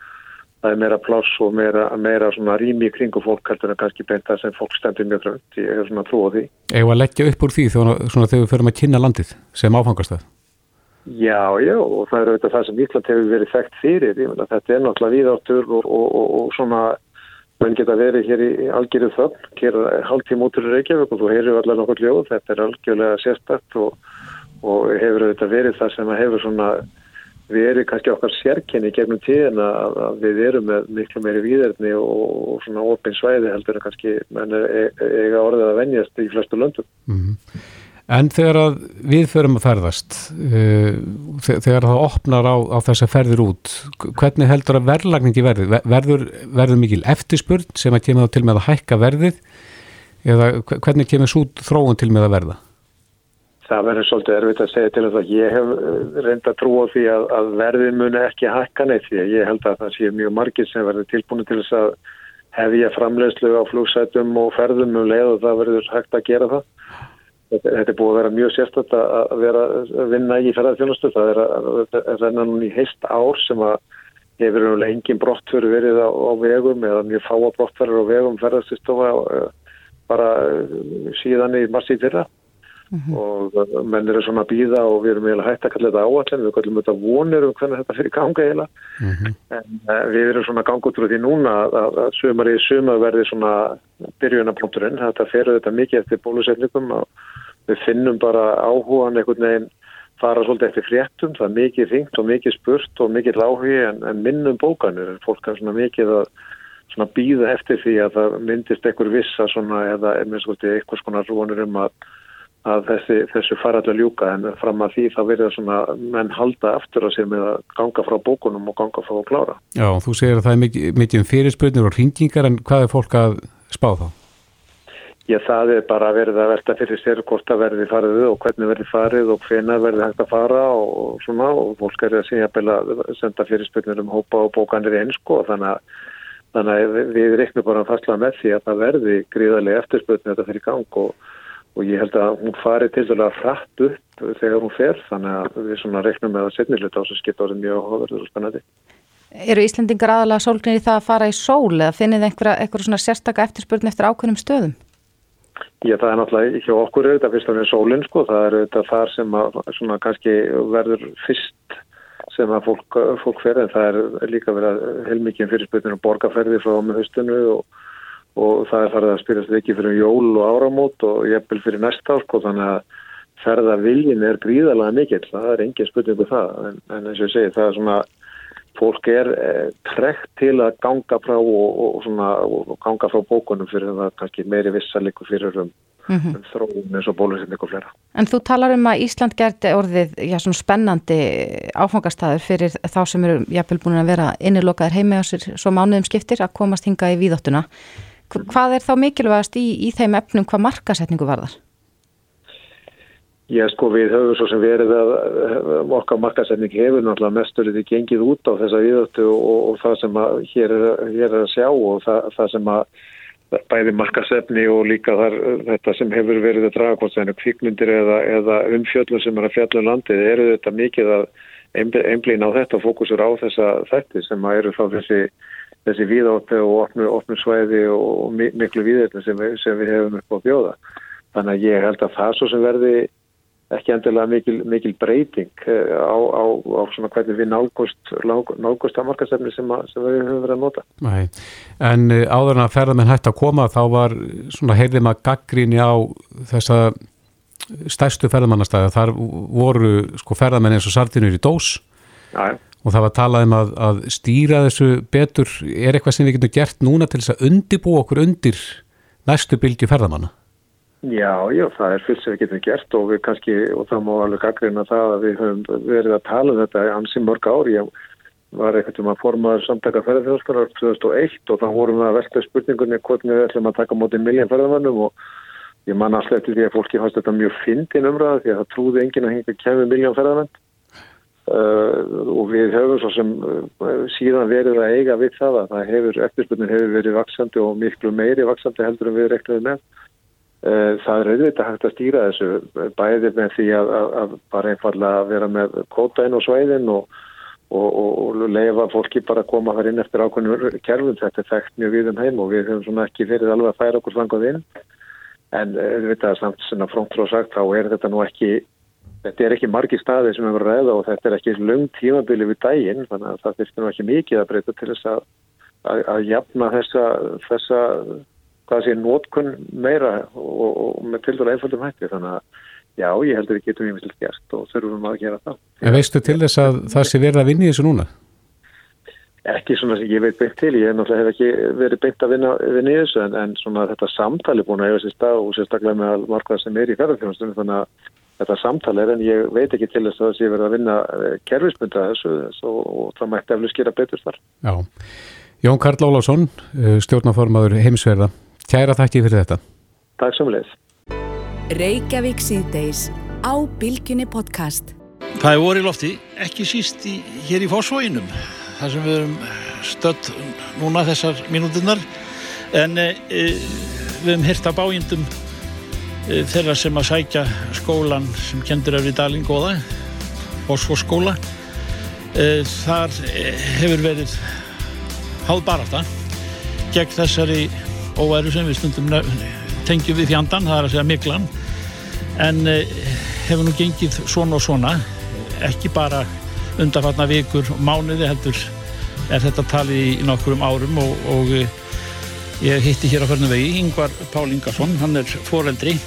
það er meira pláss og meira, meira rými í kringu fólk heldur en kannski beint það sem fólk stendur mjög frönd ég hef svona því. Eða leggja upp úr því þegar við förum að kynna landið sem áfangast það Já, já, og það er auðvitað það sem Ísland hefur verið þekkt fyrir, ég menna þetta er náttúrulega víðáttur og, og, og, og svona menn geta verið hér í algjörðu þögn, hér hálftíma út úr Reykjavík og þú heyrðu allar nokkur ljóð, þetta er algjörlega sérstætt og, og hefur þetta verið það sem hefur svona verið kannski okkar sérkenni gegnum tíðin að, við erum með miklu meiri výðerni og, svona opinn svæði heldur en kannski menn er, eiga orðið að venjast í flestu löndum. Mm -hmm. En þegar við förum að ferðast, uh, þegar það opnar á, á þess að ferðir út, hvernig heldur að verðlagningi verði? Verður, verður mikil eftirspurn sem að kemur til með að hækka verðið eða hvernig kemur svo þróun til með að verða? Það verður svolítið erfitt að segja til þess að ég hef uh, reynda trú á því að, að verðin muni ekki hækka neitt því að ég held að það sé mjög margir sem verður tilbúinu til þess að hefja framlegslu á flugsætum og ferðum um leið og það verður hægt að gera það. Þetta er búið að vera mjög sérstætt að vera að vinna í ferðarþjónustu. Það er að renna núna í heist ár sem að hefur umlega engin brottföru verið á, á vegum eða mjög fáa brottförur á vegum ferðarþjónustofa eh, bara eh, síðan í massi fyrra. Mm -hmm. og menn eru svona að býða og við erum eiginlega hægt að kalla þetta áallin við kallum þetta vonir um hvernig þetta fyrir ganga eiginlega. Mm -hmm. en uh, við erum svona ganga út úr því núna að, að sumar í sumar verði svona byrjunarpunkturinn þetta ferur þetta mikið eftir bólusetningum og við finnum bara áhugan einhvern veginn fara svolítið eftir fréttum, það er mikið ringt og mikið spurt og mikið lági en, en minnum bókanir, fólk er svona mikið að svona býða eftir því að það myndist einhver vissa svona eða einhvers konar rúanur um að, að þessi, þessu fara allir ljúka en fram að því þá verður svona menn halda aftur að sér með að ganga frá bókunum og ganga frá að klára. Já, þú segir að það er mikið, mikið um fyrirspurnir og ringingar en hvað er fólk að spá þá? Já, það er bara verið að velta fyrir sér hvort að verði farið og hvernig verði farið og hvena verði hægt að fara og svona og fólk er að segja að senda fyrirspilnir um hópa og bókanir í einsku og þannig að, þannig að við reiknum bara að fastla með því að það verði gríðarlega eftirspilnir þetta fyrir gang og, og ég held að hún fari til dæla frætt upp þegar hún fer þannig að við svona reiknum með að setnilut á þessu skipta árið mjög hóverður og spennandi. Eru Íslandingar aðalega sólgnir í það að fara í sól eða finnið einhverja, einhverja svona sérstaka eftirspurn eftir ákveðnum stöðum? Já, það er náttúrulega ekki okkur auðvitað fyrst og með sólinn sko, það er auðvitað þar sem að svona kannski verður fyrst sem að fólk, fólk fer en það er líka verið heilmikið fyrirspurnir og borgarferði frá með höstinu og, og það er farið að spyrjast ekki fyrir jól og áramót og jæfnvel fyrir næsta ár sko þannig að ferða viljin er gríðalega mikill, það er engin spurningu um það en, en eins og ég segi það er svona fólk er eh, trekt til að ganga frá og, og, svona, og ganga frá bókunum fyrir það kannski meiri vissaliku fyrir um, mm -hmm. um þróum eins og og flera. En þú talar um að Ísland gerði orðið já, spennandi áfangastæður fyrir þá sem eru jafnvel búin að vera innilokaðir heimi á sér svo mánuðum skiptir að komast hinga í víðóttuna. Hvað er þá mikilvægast í, í þeim efnum hvað markasetningu varðar? Já sko við höfum svo sem verið að okkar markasetning hefur náttúrulega mesturinn í gengið út á þessa viðötu og, og það sem að hér er, hér er að sjá og það, það sem að bæði markasetni og líka þar þetta sem hefur verið að draga hvort það er kvikmyndir eða, eða umfjöllum sem er að fjalla um landið eru þetta mikið að einblýna á þetta og fókusur á þessa þætti sem að eru þá þessi, þessi viðóttu og opnu svæði og miklu viðötu sem, sem við hefum upp á bjóða. Þannig að ég held að það svo sem verði ekki endilega mikil, mikil breyting eh, á, á, á svona hvernig við nálgust, nálgust að markasefni sem, sem við höfum verið að nota. Nei. En eh, áður en að ferðarmenn hætti að koma þá var svona heyrðum að gaggríni á þessa stærstu ferðarmannastæði. Þar voru sko ferðarmenn eins og sartinur í dós Nei. Og það var talað um að, að stýra þessu betur. Er eitthvað sem við getum gert núna til þess að undibú okkur undir næstu bylgi ferðarmanna? Já, já, það er fyllt sem við getum gert og við kannski, og það má alveg aðgreina það að við höfum verið að tala um þetta ansi mörg ári. Ég var eitthvað um að formaður samtaka ferðarþjóðskarar 2001 og þá vorum við að velta spurningunni hvernig við ætlum að taka mótið miljón ferðarmannum og ég man alltaf eftir því að fólki fannst þetta mjög fyndin umræða því að það trúði engin að hengi kemur miljón ferðarmann uh, og við höfum svo sem uh, síðan verið að eiga við það að það hefur, eftirspurnin hefur verið vaksandi og miklu meiri vaksandi heldur en við reknaðum með Eh, það er auðvitað hægt að stýra þessu bæði með því að, að, að bara einfallega vera með kóta inn á sveiðin og, og, og, og leifa fólki bara að koma þar inn eftir ákveðinu kerfum. Þetta er þekkt mjög við um heim og við höfum svona ekki verið alveg að færa okkur svangað inn. En auðvitað samt svona fróntról sagt þá er þetta nú ekki, þetta er ekki margi staði sem við verðum að ræða og þetta er ekki lung tímabili við dægin þannig að það þurftir nú ekki mikið að breyta til þess að, að jafna þessa, þessa hvað sé nótkunn meira og, og með til dæla einfaldum hætti þannig að já, ég heldur við getum ímyndilegt gert og þurfum að gera það. En veistu til þess að það sé verið að vinni þessu núna? Ekki svona sem ég veit beint til, ég hef náttúrulega ekki verið beint að vinna, vinna í þessu en, en svona þetta samtali búin að hefa sér stað og sérstaklega með markað sem er í ferðarfjónastunum þannig að þetta samtali er en ég veit ekki til þess að það sé verið að vinna eh, kerfismynda þessu og, og það mætti eflug skýra betur þar. Já, Jón Karl Ólásson, eh, stjórnaformaður heimsverða Kæra þakki fyrir þetta. Takk sem leið. Reykjavík síðdeis á Bilginni podcast. Það er voru í lofti, ekki síst í, hér í fósfóinum, þar sem við erum stödd núna þessar mínútinnar, en e, við hefum hirt að bájindum e, þeirra sem að sækja skólan sem kendur öfri dalinn góða, fósfóskóla. E, þar hefur verið hálfbarata gegn þessari óæru sem við stundum tengjum við fjandan, það er að segja miklan en eh, hefur nú gengið svona og svona ekki bara undarfarna vikur mánuði heldur er þetta talið í nokkurum árum og, og eh, ég hitti hér á förnum vegi Yngvar Pál Ingarsson, hann er foreldri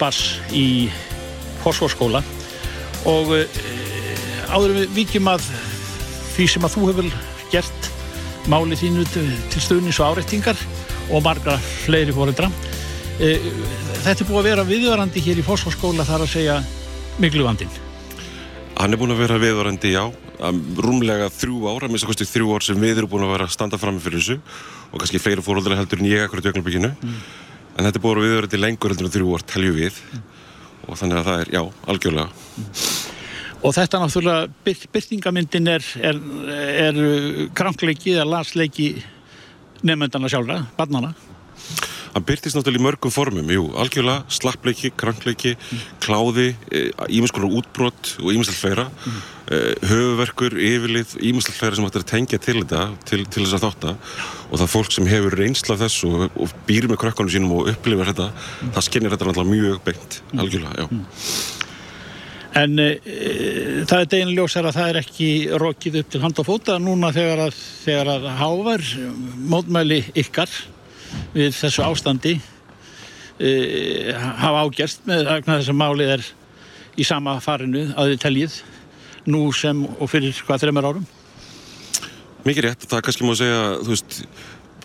bass í Horsfórskóla og e, áður við vikjum að því sem að þú hefur gert málið þínu til stöðnis og áreitingar og marga fleiri fóreldra. E, þetta er búið að vera viðvarandi hér í fósfórskóla þar að segja miklu vandin. Hann er búin að vera viðvarandi, já, rúmlega þrjú ára, minnst að kosti þrjú ár sem við erum búin að vera að standa fram með fyrir þessu og kannski fleiri fóreldra heldur en ég akkurat í ögnabíkinu. Mm. En þetta er búin að vera viðvarandi lengur heldur en þrjú ár, telju við mm. og þannig að það er, já, algjörlega. Mm. Og þetta náttúrulega, byrtingamyndin er, er, er krankleiki eða lasleiki nefnendana sjálfa, barnana? Hann byrtist náttúrulega í mörgum formum, jú, algjörlega slappleiki, krankleiki, kláði ímiðskonar útbrott og ímiðslega fleira mm. höfuverkur, yfirlið ímiðslega fleira sem hægt er að tengja til þetta til, til þess að þátta og það fólk sem hefur reynslað þess og, og býr með krökkunum sínum og upplifir þetta mm. það skinnir þetta náttúrulega mjög beint algjörlega, já En e, það er degin ljósar að það er ekki rokið upp til hand og fóta núna þegar að, þegar að hávar mótmæli ykkar við þessu ástandi e, hafa ágerst með þess að málið er í sama farinu að þið teljið nú sem og fyrir hvað þreymar árum? Mikið rétt, það kannski má segja, þú veist,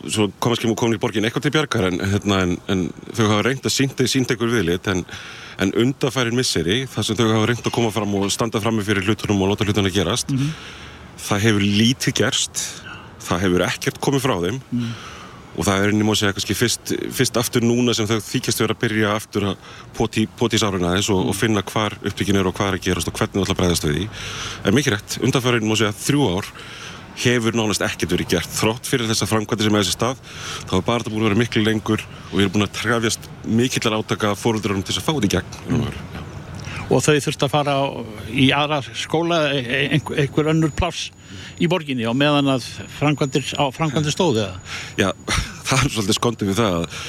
svo komast ekki múið komin í borgin eitthvað til bjargar en, hérna, en, en þau hafa reynd að sínda, sínda ykkur viðlit en, en undafærin misseri, þar sem þau hafa reynd að koma fram og standa fram með fyrir hlutunum og láta hlutunum að gerast, mm -hmm. það hefur lítið gerst, það hefur ekkert komið frá þeim mm og það er einnig móð að segja kannski fyrst, fyrst aftur núna sem þau þykjast verið að byrja aftur að poti, poti sáruna þess og, mm. og finna hvar uppbyggin er og hvað er að gerast og hvernig það ætla að breyðast við því en mikið rétt, undanfærin móð að segja þrjú ár hefur nánast ekkert verið gert þrótt fyrir þessa framkvæmdi sem er þessi stað þá er bara þetta búin að vera miklu lengur og við erum búin að trefjast mikillar átaka fóröldurum til þess að fá þetta í gegn mm. Og þau þurft að fara í aðra skóla e, e, einhver önnur pláss í borginni og meðan að framkvæmdir, stóði? Já, (laughs) það er svolítið skondið við það að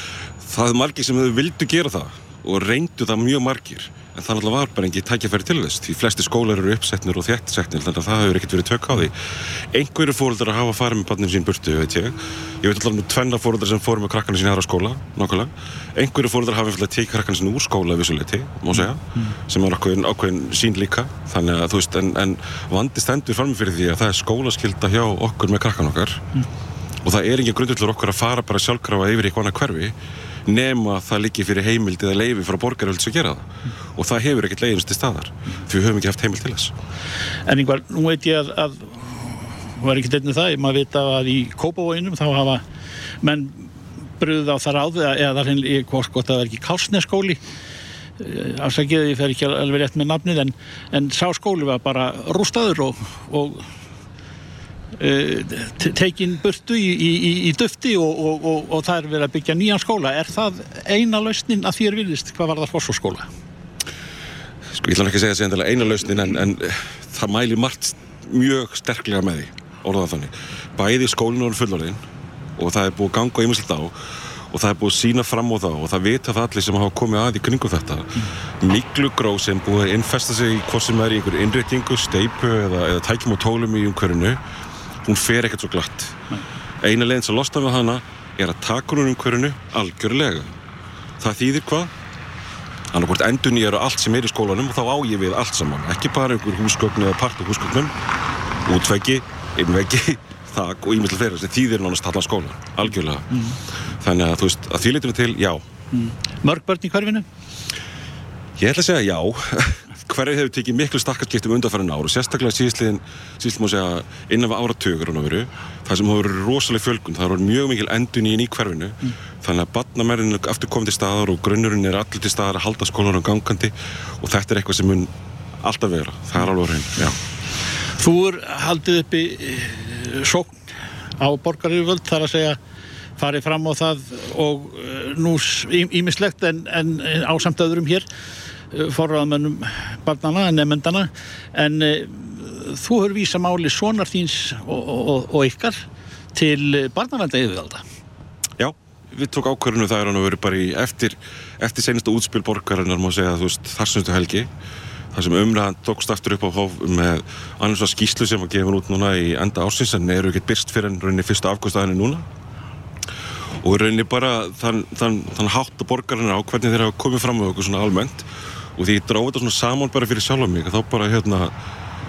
það er margir sem vildu gera það og reyndu það mjög margir en það náttúrulega var bara engi tækjafæri til þess því flesti skólar eru uppsetnir og þjættsetnir þannig að það hefur ekkert verið tök á því. Einhverju fóröldar að hafa farið með barnin sín burtu veit ég, ég veit alltaf um tvenna fóröldar sem fórum með krakkana sín aðra skóla nákvæmlega, einhverju fóröldar hafa eftir að teka krakkana sín úr skóla vissuleiti, má segja mm. sem er ákveðin, ákveðin sín líka. Þannig að þú veist, en, en vandi stendur fram fyrir því að það er skólaskilda hjá okkur og það er ekki grundullur okkur að fara bara sjálfkrafa yfir eitthvað annað hverfi nema það líki fyrir heimild eða leifi frá borgaröld sem gera það. Mm. og það hefur ekkert leiðinst til staðar. Því við höfum ekki haft heimild til þess. En yngvar, nú veit ég að, að var ekki þetta það, maður veit að í Kópavóinum þá hafa menn bröðuð á þar áður eða það er henni, hvort gott að það er ekki Kásneskóli eh, afsakið, ég fer ekki alveg rétt með nafnið en, en sá skóli var bara rústaður og, og tekin burtu í, í, í dufti og, og, og, og það er verið að byggja nýjan skóla er það eina lausnin að þér vilist hvað var það fórsóskóla? Sko ég ætla ekki að segja að það er eina lausnin en, en það mæli margt mjög sterklega með því orðan þannig bæði skólinu og fullorðin og það er búið að ganga ímjömslega á og það er búið að sína fram á það og það vita það allir sem hafa komið að í kringu þetta mm. miklu gróð sem búið að innfesta sig í hvort sem er í einhver innréttingu, steipu eða, eða tækjum og tólum í umhverfinu hún fer ekkert svo glatt. Eina leginn sem losna við hana er að taka hún um hverjunu algjörlega. Það þýðir hvað? Þannig að endun ég eru allt sem er í skólanum og þá á ég við allt saman. Ekki bara einhver húsgögn eða part af húsgögnum. Útveggi, innveggi (laughs) þak og ímyndil þeirra sem þýðir nánast allan skólan, algjörlega. Mm. þannig að þú veist, að þýrleitinu til, já. Mm. Mörg börn í hverfinu? Ég ætla að segja já (laughs) hverju hefur tekið miklu stakkarskiptum undanfærin ár og sérstaklega síðsliðin, síðsliðin má segja innan af áratögur og veru, það sem hefur verið rosalega fjölgun, það hefur mjög mikil endun í hverfinu, mm. þannig að badnamærinu aftur komið til staðar og grunnurinn er allir til staðar að halda skólanum gangandi og þetta er eitthvað sem mun alltaf vera. Það er alveg hrein, Þú er haldið upp í eh, sókn á borgaríföld þar að segja farið fram á það og eh, nú ímislegt en, en á samt öðrum hér forraðamönnum barnana, nefndana en e, þú höfður vísa máli sonar þíns og, og, og ykkar til barnavænda yfirvalda. Já, við tók ákvörðinu það er hann að vera bara í eftir, eftir senasta útspil borgarinnar má segja þú veist þar semstu helgi. Þar sem umræðan tókst aftur upp á hóf með annars að skýslu sem að gefa út núna í enda ársins en eru ekkert byrst fyrir en rauninni fyrsta afgóðstæðinu núna. Og rauninni bara þann, þann, þann hátt að borgarinnar á hvernig þeir hafa komið fram með okkur svona almennt og því ég dráði þetta svona saman bara fyrir sjálf mig þá bara hérna,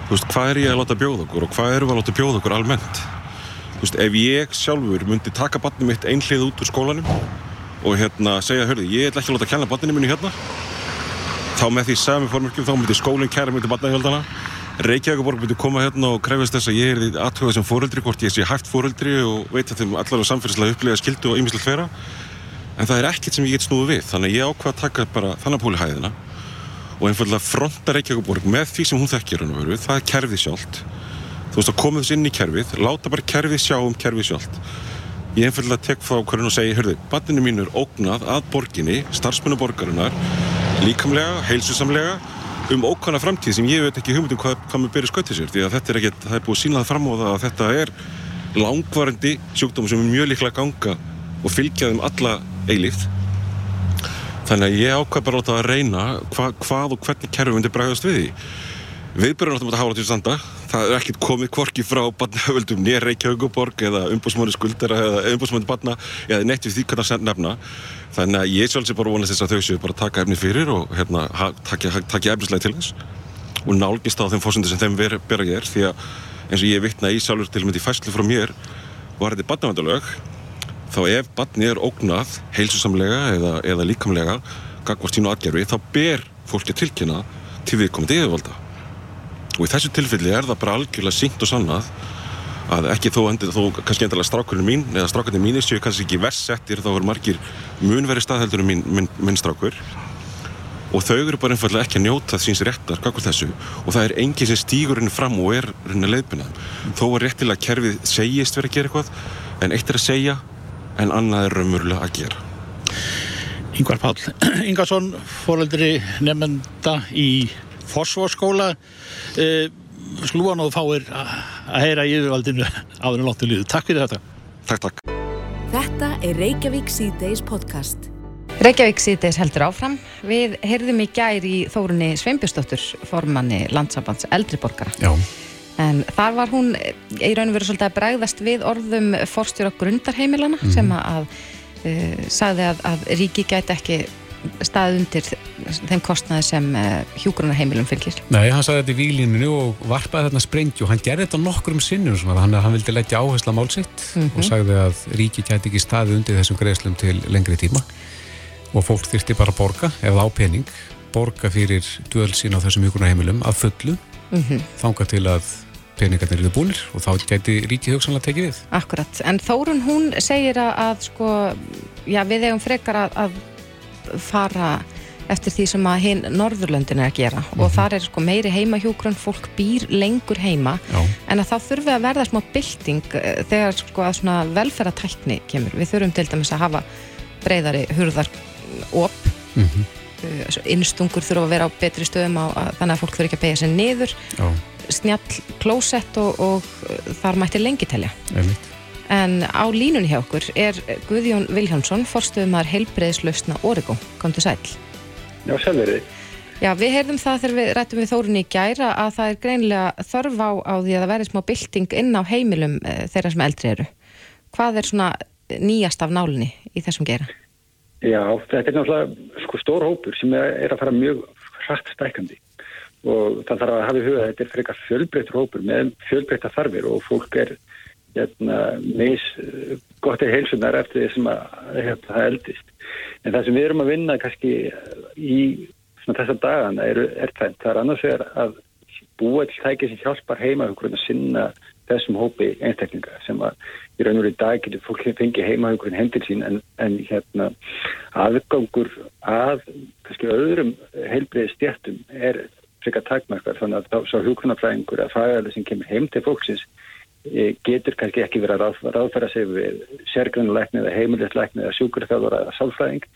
þú veist, hvað er ég að láta bjóða okkur og hvað erum við að láta bjóða okkur almennt? Þú veist, ef ég sjálfur myndi taka barnið mitt einhlið út úr skólanum og hérna segja, hörðu, ég ætla ekki að láta kenna barninu minni hérna þá með því sami formörkjum, þá myndi skólinn kæra myndi barnahjöldana Reykjavík myndi koma hérna og krefast þess að ég er því aðtöða sem fóreldri, hvort ég sé hægt fóreldri og veit að þeim allar á samfélagslega upplifa skildu og ýmislegt fera en það er ekkert sem ég get snúið við þannig að ég ákvað að taka bara þannig púli hæðina og einfallega fronta Reykjavík með því sem hún þekkir hann að veru, það er kerfið sjálft þú veist að koma þess inn í kerfið láta bara kerfið sjá um kerfið sjálft ég einfallega tek þá hverjum og segi, hörðu, banninu mín er ógnað að borginni, starfsmennu borgarinnar, líkamlega, heilsusamlega, um ókvæmna framtíð sem ég veit ekki hugmyndum hvað, hvað mér byrja skautið sér, því að þetta er ekkert, það er búið sínað fram á það að þetta er langvarandi sjúkdóma sem er mjög líklega ganga og fylgja þeim alla eilíft. Þannig að ég ákvað bara það að reyna hva, hvað og hvernig kerfi myndi bregðast við því. Viðbörjum áttum að hafa þetta í standa. Það er ekkert komið kvorki frá barnahöföldum nér Reykjavíkuborg eða umbúsmáni skuldara eða umbúsmáni barna eða neitt við því hvernig að nefna. Þannig að ég sjálfsög bara vonast þess að þau séu bara taka efni fyrir og hérna takja efnislega til þess. Og nálgist á þeim fósundir sem þeim ber að gera því að eins og ég vittna í sjálfur til og með því fæslu frá mér var þetta barnavandalög þá ef barni er ógnað heilsusamlega eða, eða líkamlega gagvart sínu aðgerfi þá ber fólki tilkynna til viðkomandi yfirvalda. Og í þessu tilfelli er það bara algjörlega syngt og sannað að ekki þó endur þó kannski endalega strákurinn mín eða strákurinn mín séu kannski ekki versettir þá er margir munveri staðheldur minn, minn, minn strákur. Og þau eru bara einfallega ekki að njóta síns réttar kakkur þessu. Og það er enginn sem stýgur henni fram og er henni leiðbina þó er réttilega að kerfið segist verið að gera eitthvað en eitt er að segja en annað er raunverulega að gera Yngvar Pál (clears throat) Ingarsson, fóröldri nefnda í Fossvóskóla eh, slúan og fáir að heyra í yfirvaldinu áður en lóttu líðu. Takk fyrir þetta. Takk, takk. Þetta er Reykjavík C-Days podcast. Reykjavík C-Days heldur áfram. Við heyrðum í gær í Þórunni Sveinbjörnsdóttur, formanni landsambands eldriborgara. Já. En þar var hún í raun og veru svolítið að bregðast við orðum forstjóra grundarheimilana mm. sem að uh, sagði að, að ríki gæti ekki stað undir þeim kostnaði sem uh, hjúgrunarheimilum fylgir. Nei, hann sagði þetta í výlíninu og varpaði þarna sprengju og hann gerði þetta nokkur um sinnum sem að hann, hann vildi leggja áhersla málsitt mm -hmm. og mhm. sagði að ríki gæti ekki staði undir þessum greiðslum til lengri tíma og fólk þyrti bara að borga ef það á pening, borga fyrir döl sín á þessum hjúgrunarheimilum að fullu mm -hmm. þanga til að peningarnir eru búinir og þá gæti ríkið hugsanlega tekið við. Akkurat, en Þórun hún segir að, að sko, já, við eigum frekar að, að fara eftir því sem að hinn Norðurlöndin er að gera mm -hmm. og mhm. þar er sko meiri heimahjókrun fólk býr lengur heima Já. en að þá þurfum við að verða smá bylting eh, þegar sko að svona velferðatækni kemur, við þurfum til dæmis að hafa breyðari hurðar op mm -hmm. innstungur þurfa að vera á betri stöðum á, að, þannig að fólk þurfa ekki að beigja sér niður Já. Snjall klósett og, og þar mætti lengi telja Einmitt. En á línunni hjá okkur er Guðjón Viljánsson, forstöðumar heilbreyðslausna Origo. Kom til sæl. Já, selveri. Já, við heyrðum það þegar við rættum við Þórunni í gæra að það er greinlega þörf á, á því að það verði smá bylting inn á heimilum e, þeirra sem eldri eru. Hvað er svona nýjast af nálinni í þessum gera? Já, þetta er náttúrulega sko, stór hópur sem er, er að fara mjög hratt stækandi og það þarf að hafa í huga að þetta er eitthvað fjölbreyttur hópur með fjölbreytta þarfir og fólk er hérna, mis gott í heilsunar eftir því sem að hérna, það eldist. En það sem við erum að vinna kannski í þessar dagana er, er það. Það er annars vegar að búa til tækið sem hjálpar heimahugurinn að sinna þessum hópi einstaklinga sem að í raun og í dag getur fólk fengið heimahugurinn hendir sín en, en hérna aðgangur að kannski öðrum heilbriði stjættum er frekar takmarkar þannig að sá hugurnafræðingur að fræðarlega sem kemur heim til fólksins Eh, getur kannski ekki verið að ráð, ráðfæra sig við sérgrunnuleikni eða heimilisleikni eða sjúkurþjóður eða sálfræðing.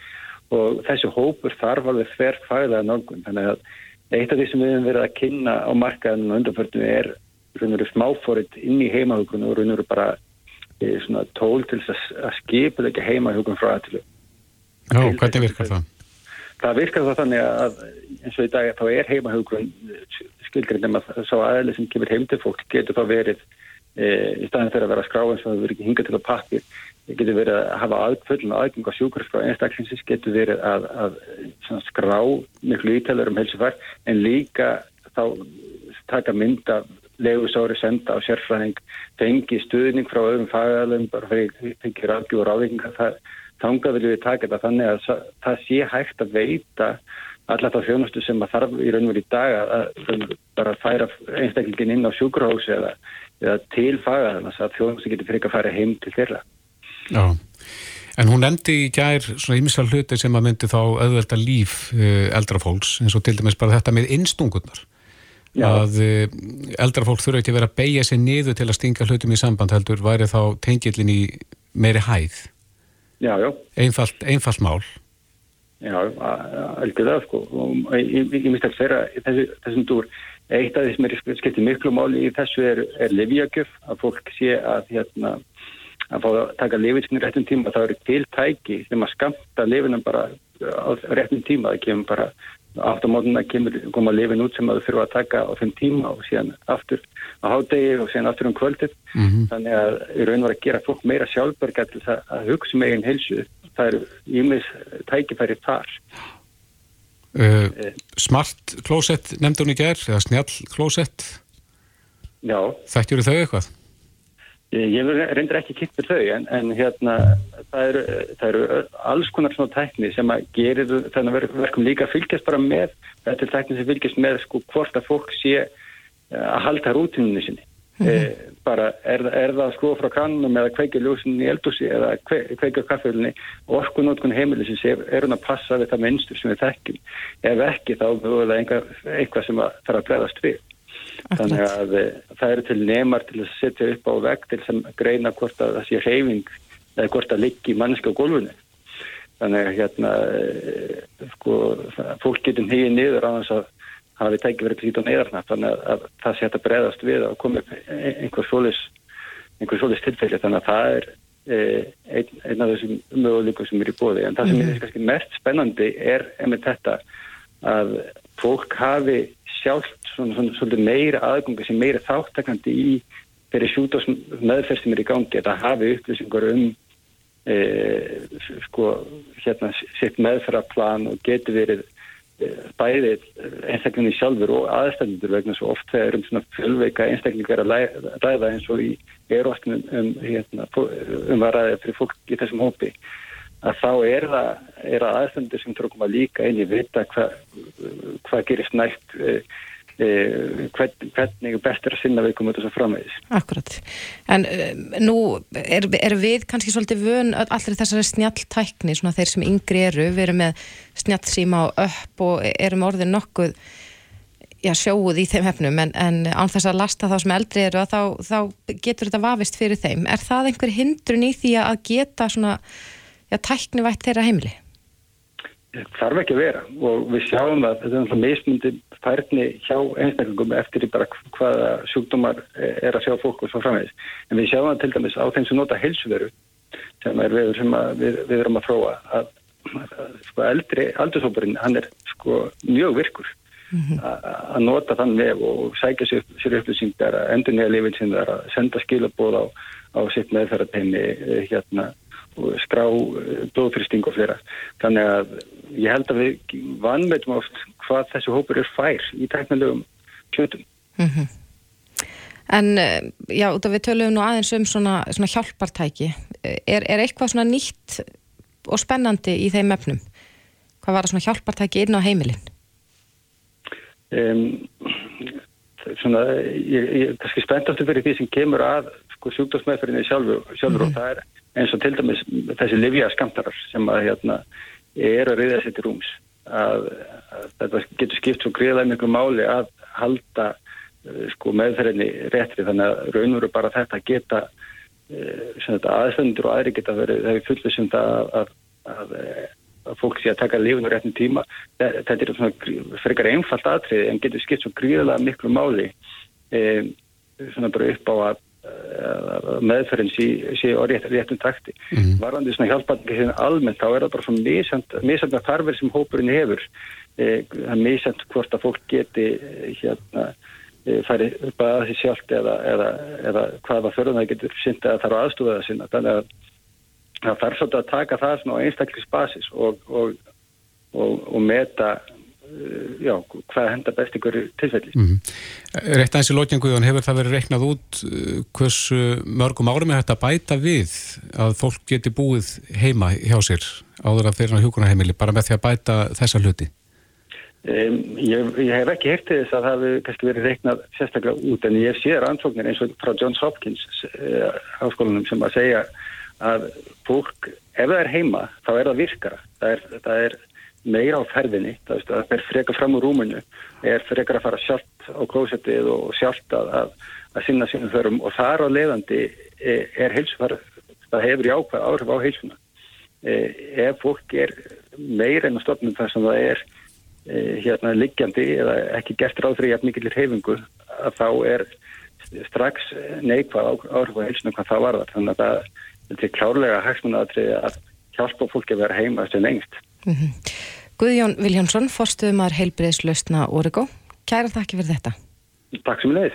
Og þessi hópur þarf alveg fær fæðaða nálgun. Þannig að eitt af því sem við hefum verið að kynna á markaðinu og undanförnum er smáfórit inn í heimahugrun og veru bara e, tól til að, skipa ekki heimahugrun frá aðtilu Já, hvernig virkar það? Það virkar það þannig að eins og í dag þá er heimahugrun skilgrinn um að sá aðeins sem kemur heim til fólk getur þá verið e, í staðin fyrir að vera skrá eins og það verður ekki hingað til að pakkir getur verið að hafa aðföllin og aðgeng á sjúkarskrá einstaklingsins getur verið að, að, skrá miklu ítælur um helsefær en líka þá taka mynda legusári senda á sérfræðing fengi stuðning frá öðrum fagæðalum bara fengi ráðgjóð og ráðingar þánga viljum við taka þetta þannig að það sé hægt að veita allar þá þjónustu sem að þarf í raun og verið í dag að, bara færa einstaklingin inn á sjúkurhósi eða eða til fagaðarnas að þjóðum getur fyrir að fara heim til þeirra. Já, en hún nefndi í gær svona ímisal hluti sem að myndi þá auðvelda líf uh, eldra fólks eins og til dæmis bara þetta með innstungurnar. Já. Að uh, eldra fólk þurfa ekki að vera að beigja sér niður til að stinga hlutum í samband heldur væri þá tengilin í meiri hæð. Já, já. Einfalt, einfalt mál. Já, algjörlega sko. Ég myndi að þessu, þessum dúr, eitt af því sem er skiptið miklu máli í þessu er, er livjakjöf, að fólk sé að hérna að fá að taka lifinsinni réttum tíma, það eru tiltæki sem að skamta lifinum bara á réttum tíma, það kemur bara kemur koma lifin út sem að fyrir að taka á þeim tíma og síðan aftur á hádegi og síðan aftur um kvöldið. Mm -hmm. þannig að í raun var að gera fólk meira sjálfberg að, að hugsa með um heilsu. Það eru ímis tækifæri þar. Uh, Smart klósett í gerð eða snjall klósett Já. Þekkjur þau eitthvað? Ég, reyndir ekki kitt fyrir þau en, en hérna það eru, það eru alls konar svona tækni sem að gerir þannig að verkum líka fylgjast bara með þetta er tækni sem fylgjast með sko hvort að fólk sé eh, að halda rútininu sinni. Mm -hmm. e, bara er, er það að skrua frá kannum eða kveika ljósinni í eldúsi eða kveika kaffeulni og orkunótkun heimilisins er, er hún að passa við það mennstur sem við þekkjum. Ef ekki þá er það eitthvað sem að þarf að bregðast við Þannig að eh, það eru til nemar til að setja upp á veg til sem greina hvort að það sé reyfing eða hvort að liggi mannski á gólfunni. Þannig að hérna, eh, sko, fólk getur nýið niður á þess að hafi tækið verið plít á neðarna. Þannig að, að það sé að bregðast við að koma upp einhver solis, einhver solis tilfelli. Þannig að það er eh, einn, einn af þessum möguleikum sem er í bóði. En það sem er kannski mest spennandi er einmitt þetta að fólk hafi sjálft svona, svona, svona meira aðgunga sem meira þáttakandi í þeirri sjútos meðferð sem er í gangi þetta hafi upplýsingar um e, sko hérna sitt meðferðarplan og getur verið e, bæði einstaklinni sjálfur og aðstæðindur vegna svo oft þegar um svona fjölveika einstaklingar að ræða eins og í erostunum um, hérna, um að ræða fyrir fólk í þessum hópi að þá er það, er það aðstændir sem þurfum að líka inn í vita hvað hva gerist nægt e, hvern, hvernig best er að sinna við komum þetta svo framvegis. Akkurat. En uh, nú er, er við kannski svolítið vön allir þessari snjalltækni, svona þeir sem yngri eru, við erum með snjallsíma og upp og erum orðin nokkuð já, sjóuð í þeim hefnum, en, en án þess að lasta þá sem eldri eru að þá, þá getur þetta vafist fyrir þeim. Er það einhver hindrun í því að geta svona, já, tæknivætt þeirra heimili? þarf ekki að vera og við sjáum að þetta er náttúrulega mismundi færni hjá einstaklingum eftir bara hvaða sjúkdómar er að sjá fólk og svo framvegis. En við sjáum að til dæmis á þeim sem nota heilsuveru sem er viður sem við, við erum að fróa að, að, sko eldri aldurshóparinn hann er sko mjög virkur mm -hmm. að nota þann vef og sækja sér, sér upplýsingar að endur nýja lifin sem það er að senda skilabóð á, á sitt meðferðarteimi eh, hérna skrá eh, blóðfyrsting og fleira. Þannig að ég held að við vanveitum oft hvað þessu hópur er fær í tæknilegum kjöndum. Mm -hmm. En eh, já, við töluðum nú aðeins um svona, svona hjálpartæki. Er, er eitthvað svona nýtt og spennandi í þeim efnum? Hvað var það svona hjálpartæki inn á heimilin? Um, svona, ég er kannski spennt aftur fyrir því sem kemur að sko, sjúkdómsmeðferðinni sjálfur, sjálfur mm -hmm. og það er eins og til dæmis þessi livja skamtarar sem að hérna, er að reyða sér til rúms að, að þetta getur skipt svo greiðlega miklu máli að halda uh, sko, meðferðinni réttri. Þannig að raunveru bara þetta geta uh, aðstöndur og aðri geta verið, það er fullið sem það að, að, að fólk sé að taka lífinu réttin tíma. Þetta er svona frekar einfalt aðtrið en getur skipt svo greiðlega miklu máli um, svona bara upp á að meðferðin sé á rétt, réttum takti. Mm. Varandi svona hjálpandi hérna almennt, þá er það bara svona misand að þarfir sem hópurinn hefur e, það er misand hvort að fólk geti e, hérna færi upp að því sjálft eða, eða, eða hvaða förðun það getur synd að þarf aðstúða það sinna. Þannig að það þarf svolítið að taka það svona á einstaklisbasis og, og, og, og meta Eh, já, hvað henda best ykkur tilfelli. Mm -hmm. Rétt aðeins í lókjanguðun hefur það verið reiknað út eh, hversu mörgum árum er þetta bæta við að fólk geti búið heima hjá sér áður að þeirra hjókunarheimili bara með því að bæta þessa hluti? Um, ég, ég hef ekki hértið þess að það hefur kannski verið reiknað sérstaklega út en ég sé rannsóknir eins og frá Johns Hopkins uh, háskólanum sem að segja að fólk, ef það er heima þá er það virkara. Það er, það er meira á ferðinni, það, er frekar fram úr rúmunu, er frekar að fara sjálft á klósettið og sjálft að, að, að sinna sínum förum og þar á leiðandi er, er heilsufar það hefur jákvæð áhrif á heilsuna. E, ef fólk er meir en að stofnum þar sem það er e, hérna liggjandi eða ekki gert ráð fyrir jafn mikillir hefingu að þá er strax neikvæð áhrif á heilsuna hvað það varðar. Þannig að það er klárlega hagsmunaðatrið að hjálpa fólki að vera heima sem lengst. Mm -hmm. Guðjón Viljánsson, forstuðumar heilbreyðslaustna Origo. Kæra þakki fyrir þetta. Takk sem leið.